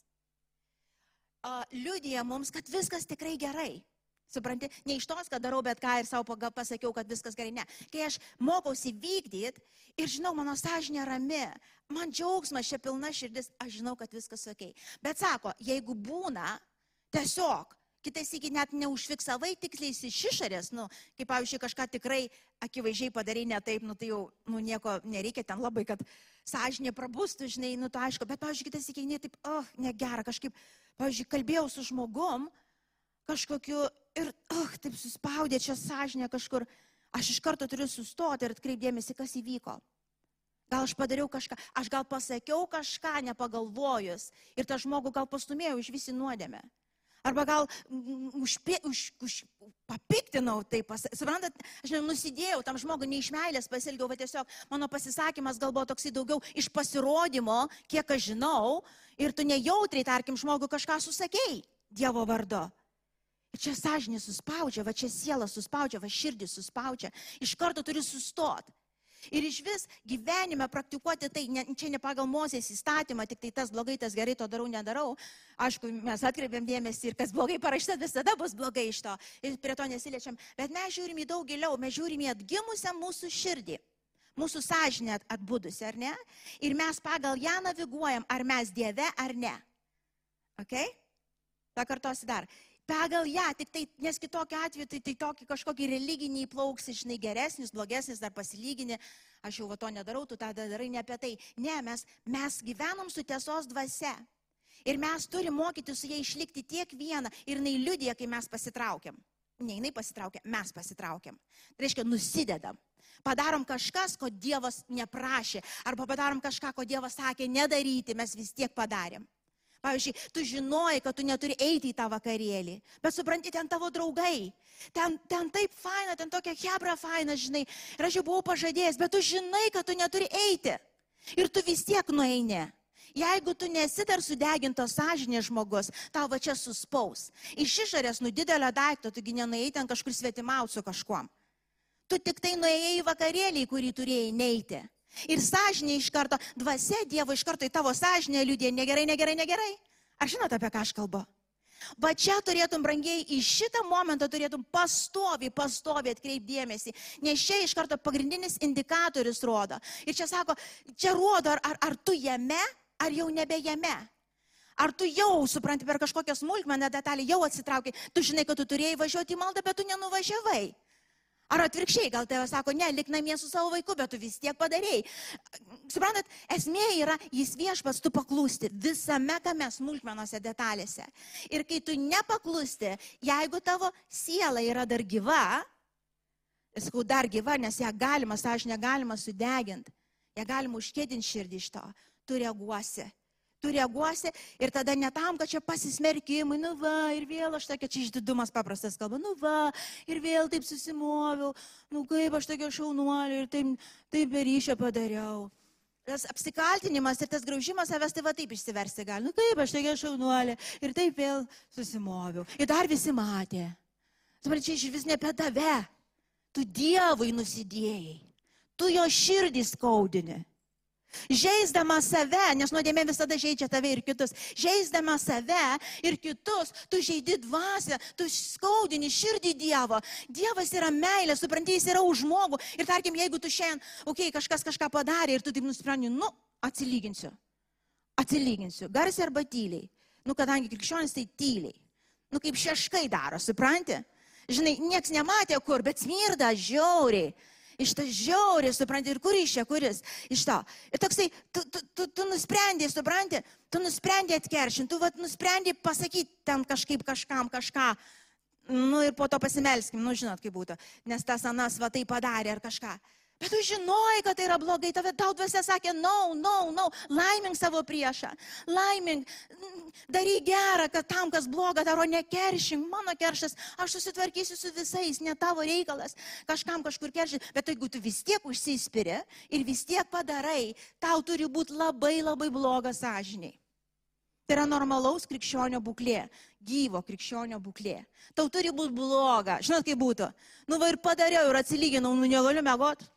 liudija mums, kad viskas tikrai gerai. Supranti, ne iš tos, kad darau bet ką ir savo pasakiau, kad viskas gerai. Ne. Kai aš mokausi vykdyti ir žinau, mano sąžinė rami, man džiaugsmas, čia pilna širdis, aš žinau, kad viskas ok. Bet sako, jeigu būna tiesiog, kitais iki net neužfiksavai tiksliai iš išorės, nu, kaip pavyzdžiui, kažką tikrai akivaizdžiai padarai ne taip, nu tai jau, nu nieko nereikia ten labai, kad sąžinė prabūstų, žinai, nu tai aišku, bet, pavyzdžiui, kitais iki ne taip, oh, negera, kažkaip, pavyzdžiui, kalbėjau su žmogum, kažkokiu ir, oh, taip suspaudė čia sąžinė kažkur, aš iš karto turiu sustoti ir atkreipdėmėsi, kas įvyko. Gal aš padariau kažką, aš gal pasakiau kažką nepagalvojus ir tą žmogų gal pastumėjau iš visi nuodėmę. Arba gal užpė, už, už, papiktinau tai, suprantat, aš nusidėjau tam žmogui ne iš meilės pasilgiau, bet tiesiog mano pasisakymas gal buvo toksai daugiau iš pasirodymo, kiek aš žinau, ir tu nejautriai, tarkim, žmogui kažką susakėjai Dievo vardu. Čia sąžinė suspaudžia, va čia siela suspaudžia, va širdis suspaudžia. Iš karto turi sustoti. Ir iš vis gyvenime praktikuoti tai, ne, čia ne pagal Mozės įstatymą, tik tai tas blogai, tas gerai, to darau, nedarau. Aišku, mes atkreipiam dėmesį ir kas blogai parašyta, visada bus blogai iš to. Ir prie to nesiliečiam. Bet mes žiūrim į daug giliau, mes žiūrim į atgimusią mūsų širdį. Mūsų sąžinė atbudusi, ar ne? Ir mes pagal ją naviguojam, ar mes Dieve, ar ne. Ok? Pakartosiu dar pagal ją, tik tai, nes kitokiu atveju, tai, tai tokį kažkokį religinį įplauks, žinai, geresnis, blogesnis, dar pasilyginį, aš jau va to nedarau, tu tą darai ne apie tai. Ne, mes, mes gyvenom su tiesos dvasia. Ir mes turime mokyti su jie išlikti tiek vieną ir jinai liudija, kai mes pasitraukiam. Ne jinai pasitraukia, mes pasitraukiam. Tai reiškia, nusidedam. Padarom kažkas, ko Dievas neprašė. Arba padarom kažką, ko Dievas sakė nedaryti, mes vis tiek padarėm. Pavyzdžiui, tu žinojai, kad tu neturi eiti į tą vakarėlį, bet supranti, ten tavo draugai. Ten, ten taip faina, ten tokia hebra faina, žinai. Ir aš jau buvau pažadėjęs, bet tu žinai, kad tu neturi eiti. Ir tu vis tiek nueini. Jeigu tu nesi dar sudegintos sąžinės žmogus, tau va čia suspaus. Iš išorės, nu didelio daikto, tugi nenuėjai ten kažkur svetimauti su kažkuom. Tu tik tai nuėjai į vakarėlį, kurį turėjai neiti. Ir sąžinė iš karto, dvasia Dievo iš karto į tavo sąžinę liūdė, negerai, negerai, negerai. Ar žinote, apie ką aš kalbu? Va čia turėtum, brangiai, į šitą momentą turėtum pastovi, pastovi atkreipdėmėsi, nes čia iš karto pagrindinis indikatorius rodo. Ir čia sako, čia rodo, ar, ar, ar tu jame, ar jau nebe jame. Ar tu jau, supranti, per kažkokią smulkmeną detalę jau atsitraukai, tu žinai, kad tu turėjai važiuoti į maldą, bet tu nenuvažiavai. Ar atvirkščiai, gal tėvas sako, ne, lik namie su savo vaiku, bet tu vis tiek padarėjai. Suprantat, esmė yra, jis viešpas, tu paklūsti visame tame smulkmenose detalėse. Ir kai tu nepaklūsti, jeigu tavo siela yra dar gyva, sakau, dar gyva, nes ją galima, sąžinę galima sudeginti, ją galima užkėdinti širdį iš to, tu reaguosi tu reaguosi ir tada ne tam, kad čia pasismerkimai, nu va, ir vėl aš tokia, čia išdidumas paprastas kalba, nu va, ir vėl taip susimoviau, nu kaip aš tokia šaunuolė ir taip, taip beryšę padariau. Tas apsikaltinimas ir tas graužimas savęs tai va taip išsiversti gali. Nu kaip aš tokia šaunuolė ir taip vėl susimoviau. Ir dar visi matė. Suprantate, čia iš vis ne apie tave. Tu Dievui nusidėjai. Tu jo širdį skaudini. Žaisdama save, nes nuodėmė visada žaidžia tave ir kitus, žaisdama save ir kitus, tu žaidi dvasę, tu skaudini širdį Dievo. Dievas yra meilė, supranti, jis yra už žmogų. Ir tarkim, jeigu tu šiandien, okei, okay, kažkas kažką padarė ir tu taip nusprendži, nu, atsilyginsiu. Atsilyginsiu, garsiai arba tyliai. Nu, kadangi krikščionis tai tyliai. Nu, kaip šeškai daro, supranti? Žinai, nieks nematė kur, bet smirda žiauriai iš to žiauriai, supranti, ir kur iš čia, kuris iš to. Ir toksai, tu, tu, tu, tu nusprendė, supranti, tu nusprendė atkeršinti, tu vat, nusprendė pasakyti ten kažkaip kažkam kažką. Nu ir po to pasimelskim, nu žinot, kaip būtų, nes tas anas va tai padarė ar kažką. Bet tu žinojai, kad tai yra blogai, tave tau dvasia sakė, no, no, no, laimink savo priešą, laimink, daryk gerą, kad tam, kas bloga, daro. Nekeršink, mano keršas, aš susitvarkysiu su visais, ne tavo reikalas, kažkam kažkur keršyti, bet jeigu tu vis tiek užsispiri ir vis tiek padarai, tau turi būti labai labai blogas sąžiniai. Tai yra normalaus krikščionio būklė, gyvo krikščionio būklė. Tau turi būti bloga. Žinot, kaip būtų? Nu va ir padariau ir atsilyginau, nu negaliu mėgoti.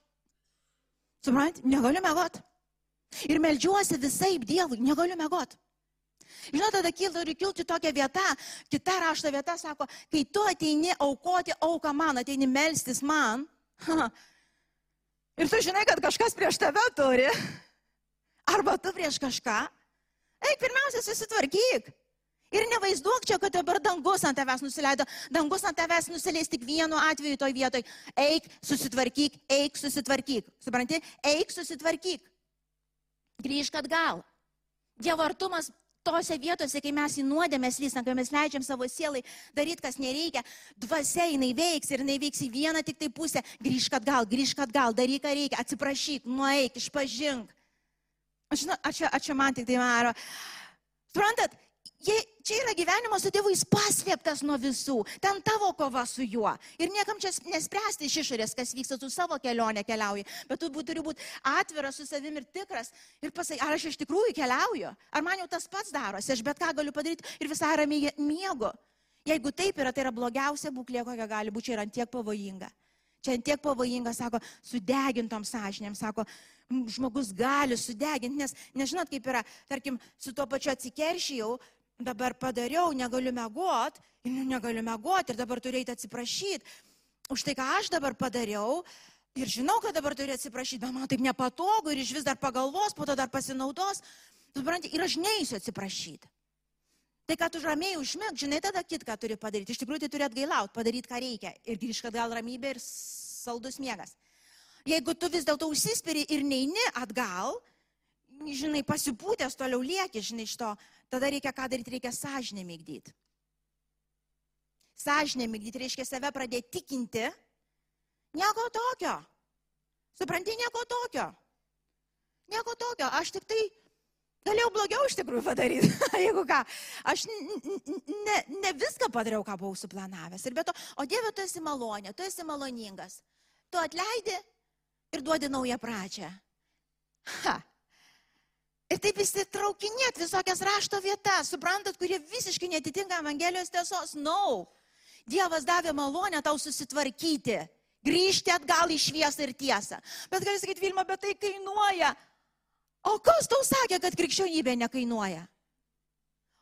Suprant, negaliu mėgoti. Ir melžiuosi visai Dievui, negaliu mėgoti. Žinote, tada kil, turi kilti tokia vieta, kita rašto vieta sako, kai tu ateini aukoti auką man, ateini melstis man, ir tu žinai, kad kažkas prieš tave turi, arba tu prieš kažką, eik pirmiausia susitvarkyk. Ir nevaizduok čia, kad dabar dangus ant tavęs nusileido. Dangus ant tavęs nusileis tik vienu atveju toj vietoj. Eik, susitvarkyk, eik, susitvarkyk. Supranti? Eik, susitvarkyk. Grįžk atgal. Dievo artumas tose vietose, kai mes į nuodėmės lystam, kai mes leidžiam savo sielai daryti, kas nereikia, dvasia jinai veiks ir jinai veiks į vieną tik tai pusę. Grįžk atgal, grįžk atgal, daryk, ką reikia, atsiprašyk, nueik, išpažink. Aš, aš, aš čia man tik tai maro. Suprantat, Jie, čia yra gyvenimas su Dievu, jis paslėptas nuo visų. Ten tavo kova su juo. Ir niekam čia nespręsti iš išorės, kas vyksta, tu savo kelionę keliauji. Bet tu turi būti atviras su savimi ir tikras. Ir pasakai, ar aš iš tikrųjų keliauju? Ar man jau tas pats darosi? Aš bet ką galiu padaryti ir visai ramiai miego. Jeigu taip yra, tai yra blogiausia būklė, kokia gali būti, yra antiek pavojinga. Čia antiek pavojinga, sako, sudegintom sąžinėm, sako, žmogus gali sudeginti, nes nežinot, kaip yra, tarkim, su tuo pačiu atsikeršijau, dabar padariau, negaliu mėgoti, nu, negaliu mėgoti ir dabar eiti atsiprašyti už tai, ką aš dabar padariau. Ir žinau, kad dabar turiu atsiprašyti, bet man taip nepatogu ir iš vis dar pagalvos, po to dar pasinaudos. Supranti, ir aš neįsiu atsiprašyti. Tai, kad tu ramiai užmėg, žinai, tada kitką turi padaryti. Iš tikrųjų, tai turi atgailauti, padaryti, ką reikia. Ir grįžti atgal ramybė ir saldus miegas. Jeigu tu vis dėlto užsispiri ir neini atgal, žinai, pasipūtęs toliau lieki, žinai, iš to tada reikia ką daryti, reikia sąžinę mygdyti. Sąžinę mygdyti reiškia save pradėti tikinti. Nieko tokio. Supranti, nieko tokio. Nieko tokio. Aš tik tai galėjau blogiau iš tikrųjų padaryti. Jeigu ką, aš ne, ne viską padariau, ką buvau suplanavęs. Ir be to, o Dieve, tu esi malonė, tu esi maloningas. Tu atleidi ir duodi naują pradžią. Ha, Ir taip įsitraukinėt visokias rašto vietas, suprantat, kurie visiškai netitinka Evangelijos tiesos. No. Dievas davė malonę tau susitvarkyti, grįžti atgal į šviesą ir tiesą. Bet gali sakyti, Vilma, bet tai kainuoja. O kas tau sakė, kad krikščionybė nekainuoja?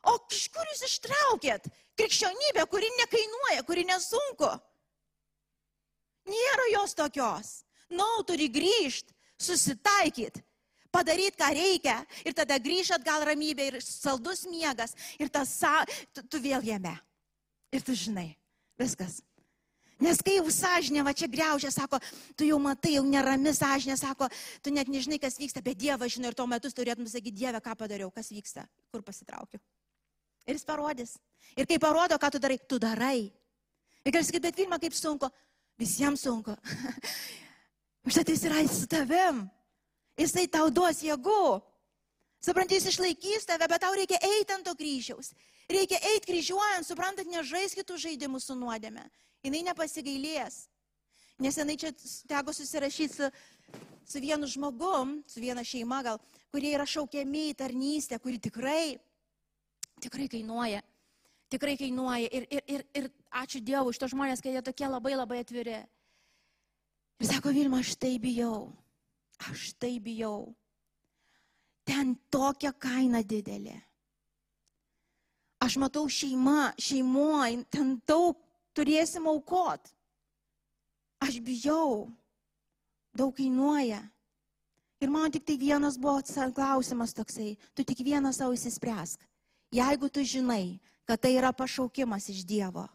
O iš kur jūs ištraukėt? Krikščionybė, kuri nekainuoja, kuri nesunku. Nėra jos tokios. Nau, no, turi grįžti, susitaikyti padaryti, ką reikia ir tada grįžt atgal ramybė ir saldus miegas ir tas, tu, tu vėl jame. Ir tu žinai, viskas. Nes kai jau sąžinė, va čia greužė, sako, tu jau matai, jau nerami sąžinė, sako, tu net nežinai, kas vyksta, bet Dievas žino ir tuo metu turėtum sakyti, Dieve, ką padariau, kas vyksta, kur pasitraukiu. Ir jis parodys. Ir kai parodo, ką tu darai, tu darai. Ir gali sakyti, bet Vilma, kaip sunku, visiems sunku. Užtat jis yra su tavim. Jisai tau duos jėgų. Suprantate, jis išlaikys tave, bet tau reikia eiti ant to kryžiaus. Reikia eiti kryžiuojant, suprantat, nežais kitų žaidimų su nuodėme. Jis nepasigailės. Nesenai čia teko susirašyti su, su vienu žmogum, su viena šeima gal, kurie yra šaukiami į tarnystę, kuri tikrai, tikrai kainuoja. Tikrai kainuoja. Ir, ir, ir, ir ačiū Dievui iš to žmonės, kad jie tokie labai labai atviri. Ir sako, Vilma, aš tai bijau. Aš tai bijau. Ten tokia kaina didelė. Aš matau šeima, šeimoje, ten daug turėsim aukot. Aš bijau. Daug kainuoja. Ir man tik tai vienas buvo klausimas toksai, tu tik vieną savo įsispręsk. Jeigu tu žinai, kad tai yra pašaukimas iš Dievo,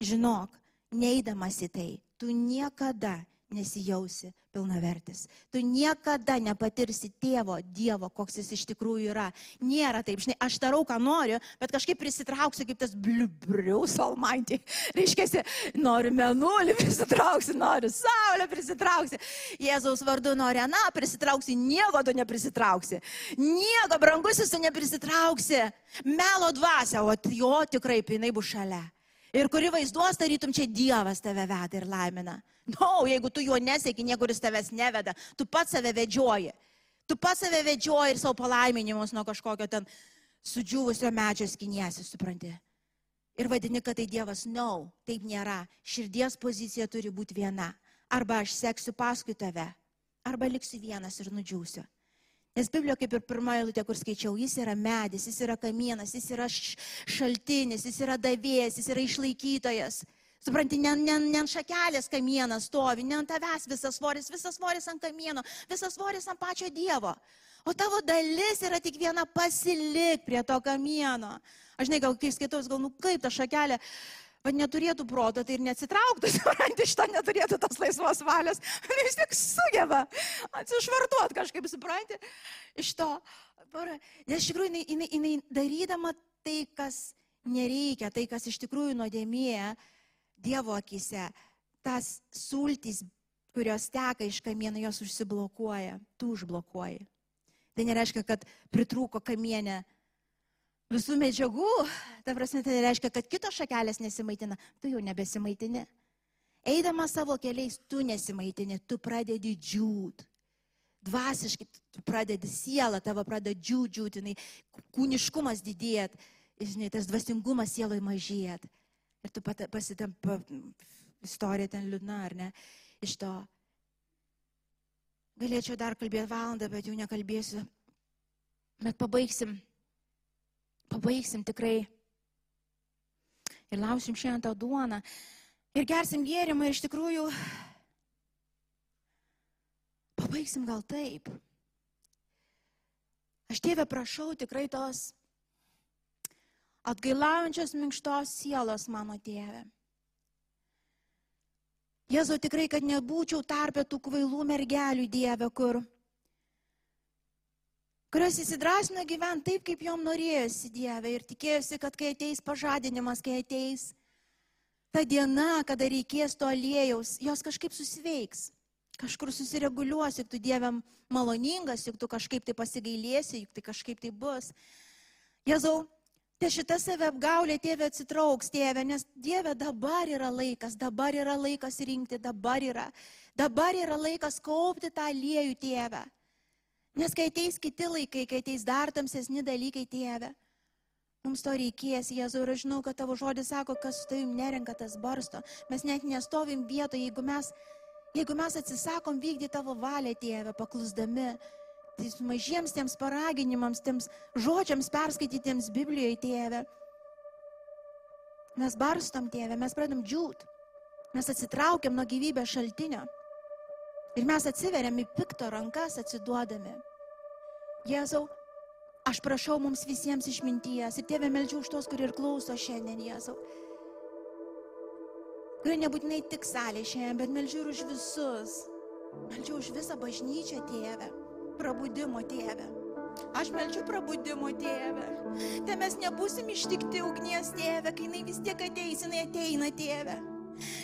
žinok, neįdamas į tai, tu niekada nesijausi pilnavertis. Tu niekada nepatirsi tėvo, Dievo, koks jis iš tikrųjų yra. Nėra taip, žinai, aš darau, ką noriu, bet kažkaip prisitrauksiu kaip tas bliubrius almaitį. Reiškia, noriu menulį prisitrauksi, noriu saulę prisitrauksi. Jėzaus vardu nori aną prisitrauksi, nieko tu neprisitrauksi. Nieko brangusis tu neprisitrauksi. Melo dvasia, o jo tikrai pinai bus šalia ir kuri vaizduos, tarytum čia Dievas tave veda ir laimina. Na, no, jeigu tu juo nesėki, niekuris tavęs neveda, tu pats save vedžioji. Tu pats save vedžioji ir savo palaiminimus nuo kažkokio ten sudžiūvusio medžio skiniesi, supranti. Ir vadini, kad tai Dievas, no, taip nėra. Širdies pozicija turi būti viena. Arba aš seksiu paskui tave, arba liksiu vienas ir nudžiūsiu. Nes Biblijoje, kaip ir pirmoji eilutė, kur skaičiau, jis yra medis, jis yra kamienas, jis yra šaltinis, jis yra davėjas, jis yra išlaikytojas. Supranti, ne, ne, ne ant šakelės kamienas stovi, ne ant tavęs visas svoris, visas svoris ant kamieno, visas svoris ant pačio Dievo. O tavo dalis yra tik viena pasilik prie to kamieno. Aš gal kai skaitau, gal, nu kaip ta šakelė, bet neturėtų proto, tai ir neatsitrauktų, supranti, iš to neturėtų tos laisvos valios, vis tik sugeba atsišvartuot kažkaip, supranti, iš to. Nes iš tikrųjų jinai, jinai, jinai darydama tai, kas nereikia, tai, kas iš tikrųjų nuodėmėje Dievo akise, tas sultys, kurios teka iš kamieno, jos užsiblokuoja, tu užblokuoji. Tai nereiškia, kad pritrūko kamienė visų medžiagų, ta prasme, tai reiškia, kad kitos šakelės nesimaitina, tu jau nebesimaitini. Eidamas savo keliais, tu nesimaitini, tu pradedi džiūt. Dvasiškai pradedi sielą, tavo pradeda džiūt, žinai, kūniškumas didėt, žinai, tas dvasingumas sieloje mažėt. Ir tu pasitamp, istorija ten liūdna, ar ne, iš to. Galėčiau dar kalbėti valandą, bet jau nekalbėsiu. Bet pabaigsim pabaigsim tikrai. Ir lausim šiandien tą duoną. Ir gersim gėrimą ir iš tikrųjų pabaigsim gal taip. Aš tėvę prašau tikrai tos atgailaujančios minkštos sielos mano tėvė. Jėzau tikrai, kad nebūčiau tarpę tų kvailų mergelių Dieve, kur kurios įsidrasino gyventi taip, kaip jom norėjosi Dieve ir tikėjosi, kad kai ateis pažadinimas, kai ateis ta diena, kada reikės to aliejaus, jos kažkaip susiveiks, kažkur susireguliuos, juk tu Dievėm maloningas, juk tu kažkaip tai pasigailėsi, juk tai kažkaip tai bus. Jėzau, Te šitą save apgaulė tėvė atsitrauks, tėvė, nes Dieve dabar yra laikas, dabar yra laikas rinkti, dabar yra. Dabar yra laikas kaupti tą aliejų, tėvę. Nes kai ateis kiti laikai, kai ateis dar tamsesni dalykai, tėve, mums to reikės, Jėzau, ir aš žinau, kad tavo žodis sako, kas su tavim nerenka tas barsto. Mes net nestovim vietoje, jeigu mes, jeigu mes atsisakom vykdyti tavo valią, tėve, paklusdami. Tai mažiems tiems paraginimams, tiems žodžiams perskaitytiems Biblijoje, tėve. Mes barstom, tėve, mes pradam džiūt. Mes atsitraukiam nuo gyvybės šaltinio. Ir mes atsiveriam į pikto rankas atsiduodami. Jėzau, aš prašau mums visiems išminties ir tėvė meldžiu už tos, kurie ir klauso šiandien, Jėzau. Kurie nebūtinai tik salė šiandien, bet meldžiu ir už visus. Meldžiu už visą bažnyčią, tėvę. Prabudimo, tėvę. Aš melčiu prabudimo tėvę. Te mes nebūsim ištikti ugnies tėvę, kai jinai vis tiek ateis, jinai ateina tėvę.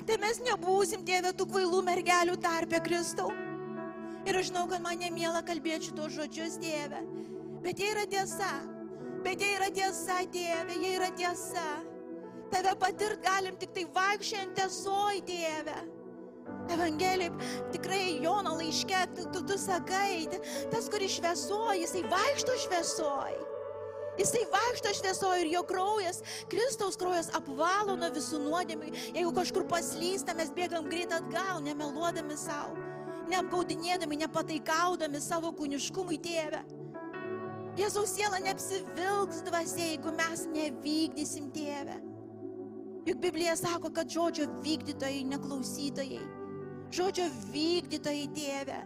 Tai mes nebūsim, tėvė, tų kvailų mergelių tarpė Kristau. Ir aš žinau, kad man nemėla kalbėti šitos žodžius, tėvė. Bet jie yra tiesa. Bet jie yra tiesa, tėvė, jie yra tiesa. Tave patirt galim tik tai vaikščiant tiesoj, tėvė. Evangelijai, tikrai Jono laiške, tu, tu, tu sakai, tas, kuris šviesoja, jisai vaikšto šviesoja. Jisai vaikšto šviesoje ir jo kraujas, Kristaus kraujas apvalo nuo visų nuodėmių. Jeigu kažkur paslysta, mes bėgam greit atgal, nemeluodami savo, neapgaudinėdami, nepataikaudami savo kūniškumui tėvę. Jėzaus siela neapsivilks dvasia, jeigu mes nevykdysim tėvę. Juk Biblija sako, kad žodžio vykdytojai, neklausytojai. Žodžio vykdytojai tėvė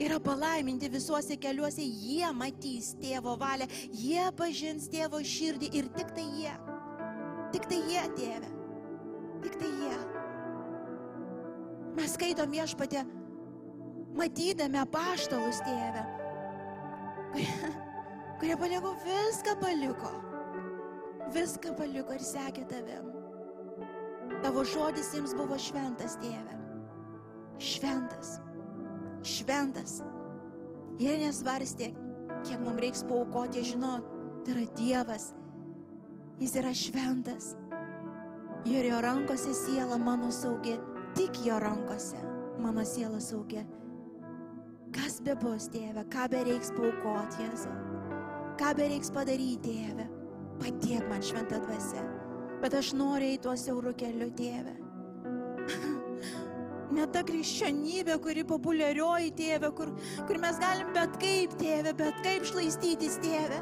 yra palaiminti visuose keliuose, jie matys tėvo valią, jie pažins tėvo širdį ir tik tai jie. Tik tai jie, tėve. Tik tai jie. Mes skaitom viešpatė, matydami apaštalus tėvę, kurie, kurie paliko viską paliko. Viską paliko ir sekė tavim. Tavo žodis jiems buvo šventas, tėve. Šventas. Šventas. Jie nesvarstė, kiek mums reiks paukoti, žino, tai yra Dievas. Jis yra šventas. Ir jo rankose siela mano saugi, tik jo rankose mano siela saugi. Kas be bus, tėve, ką be reiks paukoti, Jėzau. Ką be reiks padaryti, tėve. Padėk man šventą dvasę. Bet aš noriu į tuos siaurų kelių, tėve. Ne ta krikščionybė, kuri populiarioji tėvė, kur, kur mes galim bet kaip tėvė, bet kaip šlaistytis tėvė.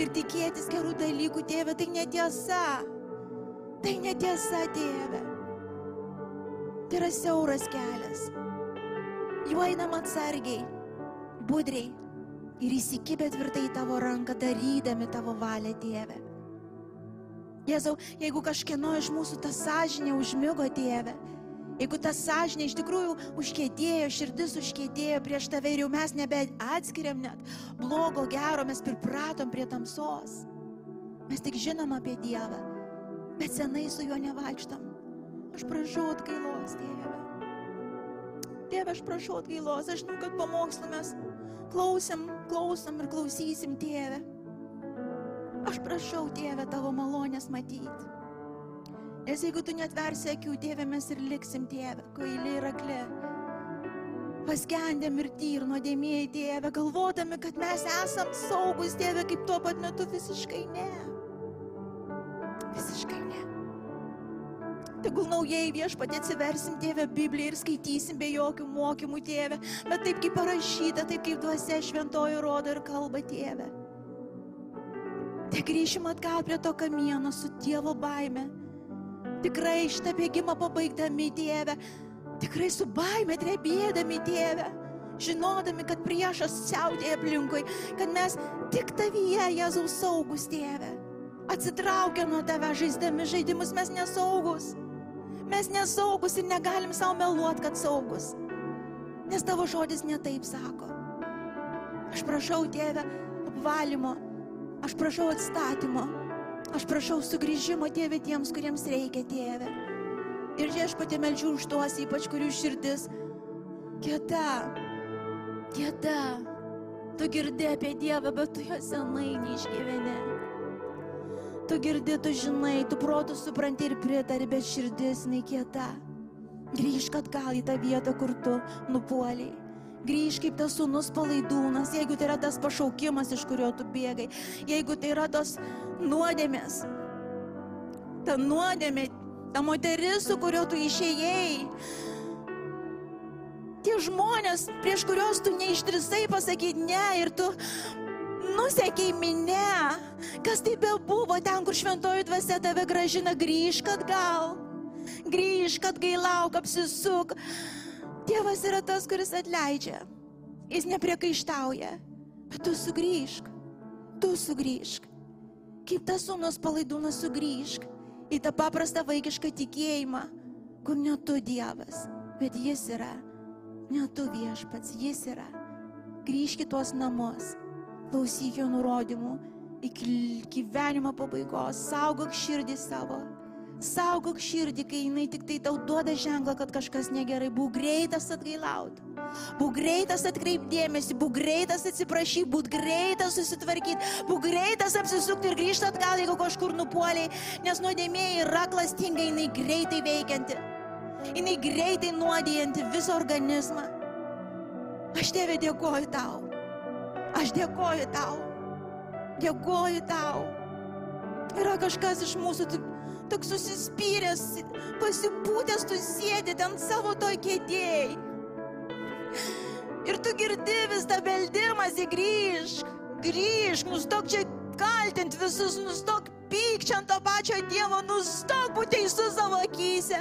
Ir tikėtis gerų dalykų tėvė, tai netiesa. Tai netiesa tėvė. Tai yra siauras kelias. Juo einam atsargiai, budriai ir įsikibę tvirtai į tavo ranką, darydami tavo valią tėvę. Jėzau, jeigu kažkieno iš mūsų ta sąžinė užmygo tėvę, jeigu ta sąžinė iš tikrųjų užkėdėjo, širdis užkėdėjo prieš tave ir jau mes nebeatskiriam net blogo, gero, mes pripratom prie tamsos. Mes tik žinom apie Dievą, bet senai su juo nevaikštam. Aš prašau atgailos, tėve. Tėve, aš prašau atgailos, aš žinau, kad pamokslą mes klausim, klausom ir klausysim, tėve. Aš prašau, tėve, tavo malonės matyti. Nes jeigu tu netversi akių, tėve, mes ir liksim, tėve, kvailiai ir akli. Paskendę mirtį ir nuodėmėjai, tėve, galvodami, kad mes esam saugus, tėve, kaip tuo pat metu visiškai ne. Visiškai ne. Tegul naujai viešpatė atsiversim tėvę Bibliją ir skaitysim be jokių mokymų tėvę, bet taip kaip parašyta, taip kaip duose šventoji rodo ir kalba tėvę. Te grįšim atgal prie to kamieno su Dievo baime. Tikrai šitą bėgimą pabaigdami Dievę. Tikrai su baime drebėdami Dievę. Žinodami, kad priešas siautėja aplinkui, kad mes tik tavyje, Jėzaus, saugus Dieve. Atsitraukę nuo tave žaisdami žaidimus, mes nesaugus. Mes nesaugus ir negalim savo meluoti, kad saugus. Nes tavo žodis netaip sako. Aš prašau, tėve, apvalymo Aš prašau atstatymo. Aš prašau sugrįžimo, tėvė, tiems, kuriems reikia, tėvė. Ir aš pati melčiu už tuos, ypač kurių širdis kieta, kieta. Tu girdi apie Dievą, bet tu jo senai neišgyveni. Tu girdi, tu žinai, tu protų supranti ir pritari, bet širdis nekieta. Grįžk atgal į tą vietą, kur tu nupuoliai. Grįž kaip tas sunus palaidūnas, jeigu tai yra tas pašaukimas, iš kurio tu bėgai, jeigu tai yra tos nuodėmės, ta nuodėmė, ta moteris, su kuriuo tu išėjai, tie žmonės, prieš kuriuos tu neištrisai pasakyti ne ir tu nusekiai minę, kas tai bebuvo ten, kur šventoji dvasia tave gražina, grįžk atgal, grįžk atgailauk, apsisuk. Dievas yra tas, kuris atleidžia. Jis nepriekaištauja. Bet tu sugrįžk. Tu sugrįžk. Kaip tas sūnus palaidūnas sugrįžk į tą paprastą vaikišką tikėjimą, kur ne tu Dievas, bet jis yra. Ne tu viešpats, jis yra. Grįžk į tuos namus. Klausyk jo nurodymų iki gyvenimo pabaigos. Saugok širdį savo Saugok širdį, kai jinai tik tai tau duoda ženklą, kad kažkas negerai. Būk greitas atgailauti. Būk greitas atkreipdėmėsi, būk greitas atsiprašyti, būk greitas susitvarkyti, būk greitas apsisukti ir grįžti atgal, jeigu kažkur nupuoliai, nes nuodėmėjai yra klastinga, jinai greitai veikianti, jinai greitai nuodijanti visą organizmą. Aš tėvė dėkoju tau, aš dėkoju tau, dėkoju tau. Yra kažkas iš mūsų, tu toks susispyręs, pasipūtęs, tu sėdi ten savo toj kėdėjai. Ir tu girdi vis tą beldimąsi, grįžk, grįžk, nustok čia kaltinti visus, nustok pykčia ant to pačio Dievo, nustok būti teisus savo akise.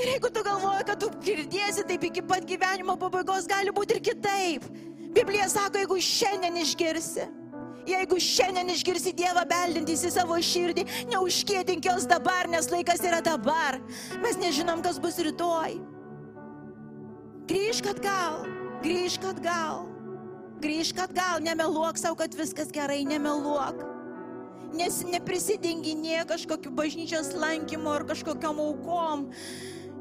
Ir jeigu tu galvoji, kad tu girdėsi taip iki pat gyvenimo pabaigos, gali būti ir kitaip. Biblija sako, jeigu šiandien išgirsi, Jeigu šiandien išgirsi Dievą beldintis į savo širdį, neužkėtink jos dabar, nes laikas yra dabar. Mes nežinom, kas bus rytoj. Grįžk atgal, grįžk atgal, grįžk atgal, nemeluok savo, kad viskas gerai, nemeluok. Nes neprisidenginė kažkokiu bažnyčios lankymu ar kažkokiam aukom.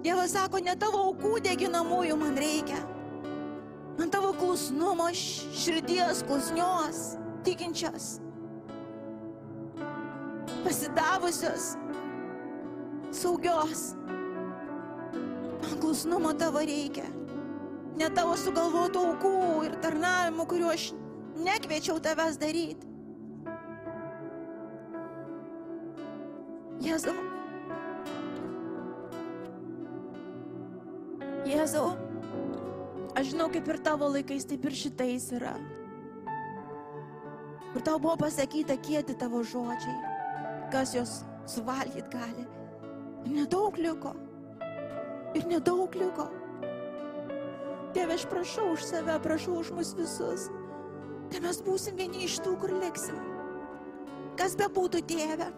Dievas sako, ne tavo aukų deginamųjų man reikia. Man tavo klusnumo širdies klusnios tikinčios, pasidavusios, saugios. Man klusnumo tavo reikia. Ne tavo sugalvotų aukų ir tarnavimų, kuriuo aš nekviečiau tavęs daryti. Jėzau. Jėzau. Aš žinau, kaip ir tavo laikais, taip ir šitais yra kur tau buvo pasakyta kieti tavo žodžiai, kas juos suvalgyt gali. Ir nedaug liko. Ir nedaug liko. Tėve, aš prašau už save, prašau už mus visus. Tai mes būsim vieni iš tų, kur liksim. Kas be būtų tėve.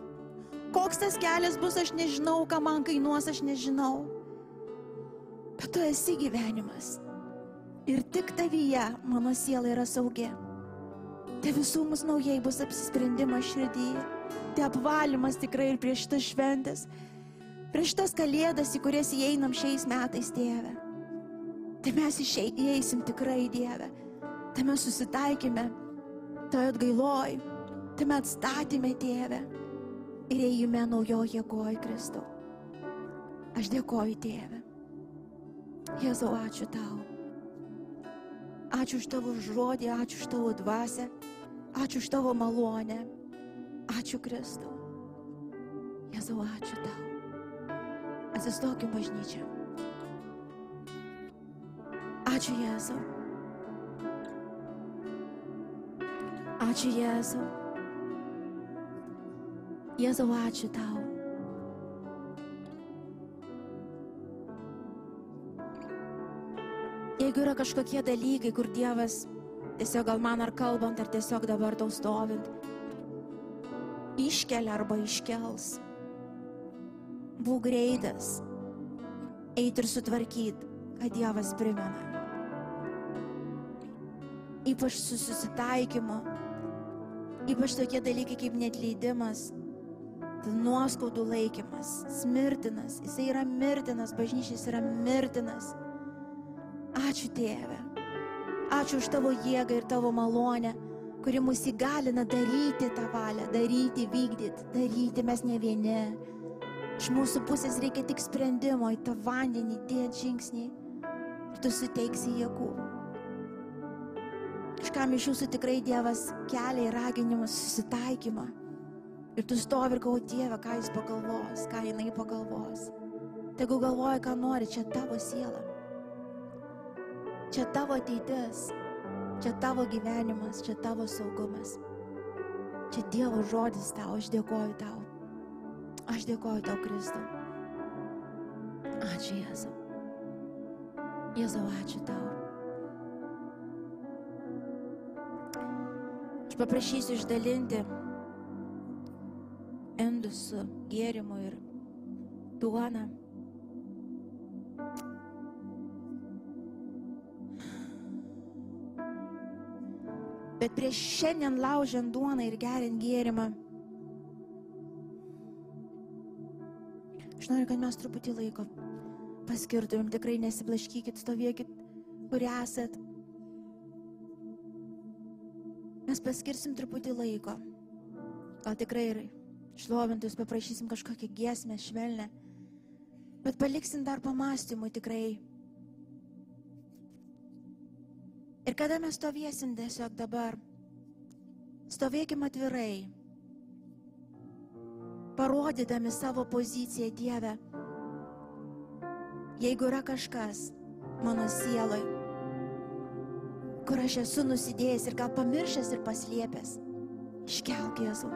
Koks tas kelias bus, aš nežinau, ką man kainuos, aš nežinau. Bet tu esi gyvenimas. Ir tik tavyje mano siela yra saugi. Te visų mūsų naujai bus apsisprendimas širdyje. Te apvalymas tikrai ir prieš šitas šventės. Prieš šitas kalėdas, į kurias įeinam šiais metais, tėve. Tai mes įeisim tikrai, Dieve. Tai mes susitaikėme, tai atgailoj, tai mes atstatėme, Tėve. Ir ėjime naujoje jėgoje, Kristau. Aš dėkoju, Tėve. Jėzau, ačiū tau. Ačiū už tavo žodį, ačiū už tavo dvasę. Ačiū už tavo malonę. Ačiū Kristau. Jėzau, ačiū tau. Atsistokim bažnyčią. Ačiū Jėzau. Ačiū Jėzau. Jėzau, ačiū tau. Jeigu yra kažkokie dalykai, kur Dievas Tiesiog gal man ar kalbant, ar tiesiog dabar tau stovint. Iškelia arba iškels. Būk greitas. Eit ir sutvarkyt, kad Dievas primena. Ypač su susitaikymu. Ypač tokie dalykai kaip netleidimas, nuoskaudų laikymas, smirtinas. Jisai yra mirtinas, bažnyčiais yra mirtinas. Ačiū Tėve. Ačiū už tavo jėgą ir tavo malonę, kuri mus įgalina daryti tą valią, daryti, vykdyti, daryti mes ne vieni. Iš mūsų pusės reikia tik sprendimo į tą vandenį, dėti žingsnį ir tu suteiksi jėgų. Kažkam iš jūsų tikrai Dievas kelia į raginimą susitaikymą. Ir tu stovi ir galvoji, Dieve, ką jis pagalvos, ką jinai pagalvos. Tegu galvoja, ką nori, čia tavo siela. Čia tavo ateitis, čia tavo gyvenimas, čia tavo saugumas. Čia Dievo žodis tau, aš dėkoju tau. Aš dėkoju tau, Kristau. Ačiū Jėzau. Jėzau, ačiū tau. Aš paprašysiu išdalinti indus su gėrimu ir duona. Bet prieš šiandien laužiant duoną ir geriant gėrimą, aš noriu, kad mes truputį laiko paskirtumėm, tikrai nesiblaškykit, stovėkit, kur esat. Mes paskirsim truputį laiko. Gal tikrai ir šlovintus paprašysim kažkokią giesmę švelnę, bet paliksim dar pamastymui tikrai Ir kada mes stovėsim tiesiog dabar, stovėkim atvirai, parodydami savo poziciją Dieve. Jeigu yra kažkas mano sieloj, kur aš esu nusidėjęs ir gal pamiršęs ir paslėpęs, iškelk Jėzų.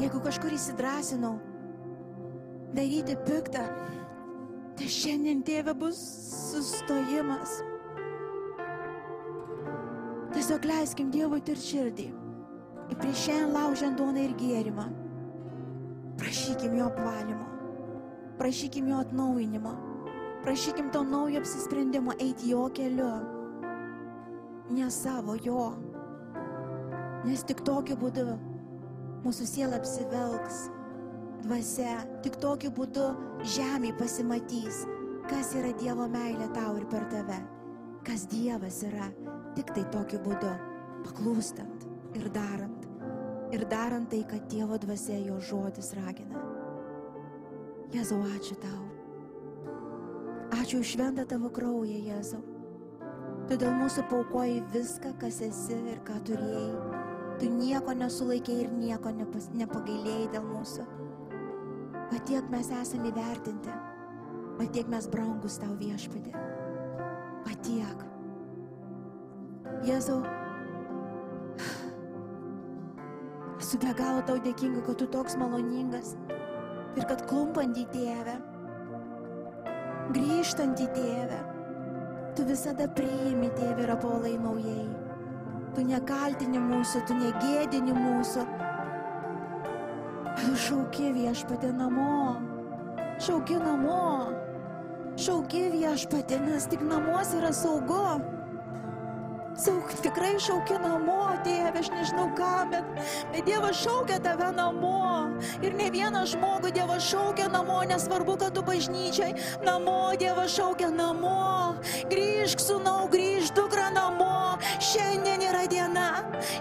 Jeigu kažkur įsidrasinau daryti piktą, Tai šiandien, tėve, bus sustojimas. Tiesiog leiskim Dievui ir širdį. Ir prieš šiandien laužiant duoną ir gėrimą. Prašykim jo apvalymo. Prašykim jo atnaujinimo. Prašykim to naujo apsisprendimo eiti jo keliu. Ne savo jo. Nes tik tokiu būdu mūsų siela apsivelks dvasia, tik tokiu būdu žemė pasimatys, kas yra Dievo meilė tau ir per tave, kas Dievas yra, tik tai tokiu būdu, paklūstant ir darant, ir darant tai, kad Dievo dvasia jo žodis ragina. Jėzau, ačiū tau. Ačiū už šventą tavo kraują, Jėzau. Tu dėl mūsų paukoji viską, kas esi ir ką turėjai. Tu nieko nesulaikėjai ir nieko nepagailėjai dėl mūsų. O tiek mes esame įvertinti, o tiek mes brangus tau viešpadė. O tiek. Jėzau, esu be galo tau dėkinga, kad tu toks maloningas ir kad klumpant į tėvę, grįžtant į tėvę, tu visada priimi tėvį rapolai naujai. Tu nekaltini mūsų, tu negėdini mūsų. Tu šauki viešpatė namo. Šauki namo. Šauki viešpatė, nes tik namuose yra saugu. Sauk, tikrai šaukia namo, tėve, aš nežinau ką, bet, bet Dievas šaukia tave namo. Ir ne vieną žmogų Dievas šaukia namo, nesvarbu, kad tu bažnyčiai. Namo, Dievas šaukia namo. Grįžk, sunau, grįžk, dukra namo. Šiandien yra diena,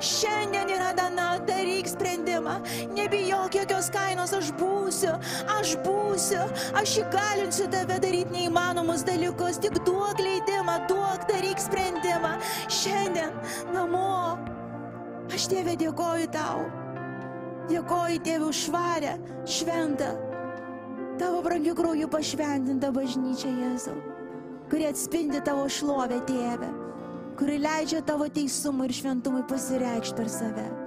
šiandien yra diena, daryk sprendimą. Nebijok jokios kainos, aš būsiu, aš būsiu, aš įgalinsiu tave daryti neįmanomus dalykus, tik duok leidimą, duok, daryk sprendimą. Šiandien namo. Aš tėvė dėkoju tau. Dėkoju už švarę, šventą, tavo brangių krauju pašventintą bažnyčią Jėzau, kuri atspindi tavo šlovę tėvę, kuri leidžia tavo teisumui ir šventumui pasireikšti per save.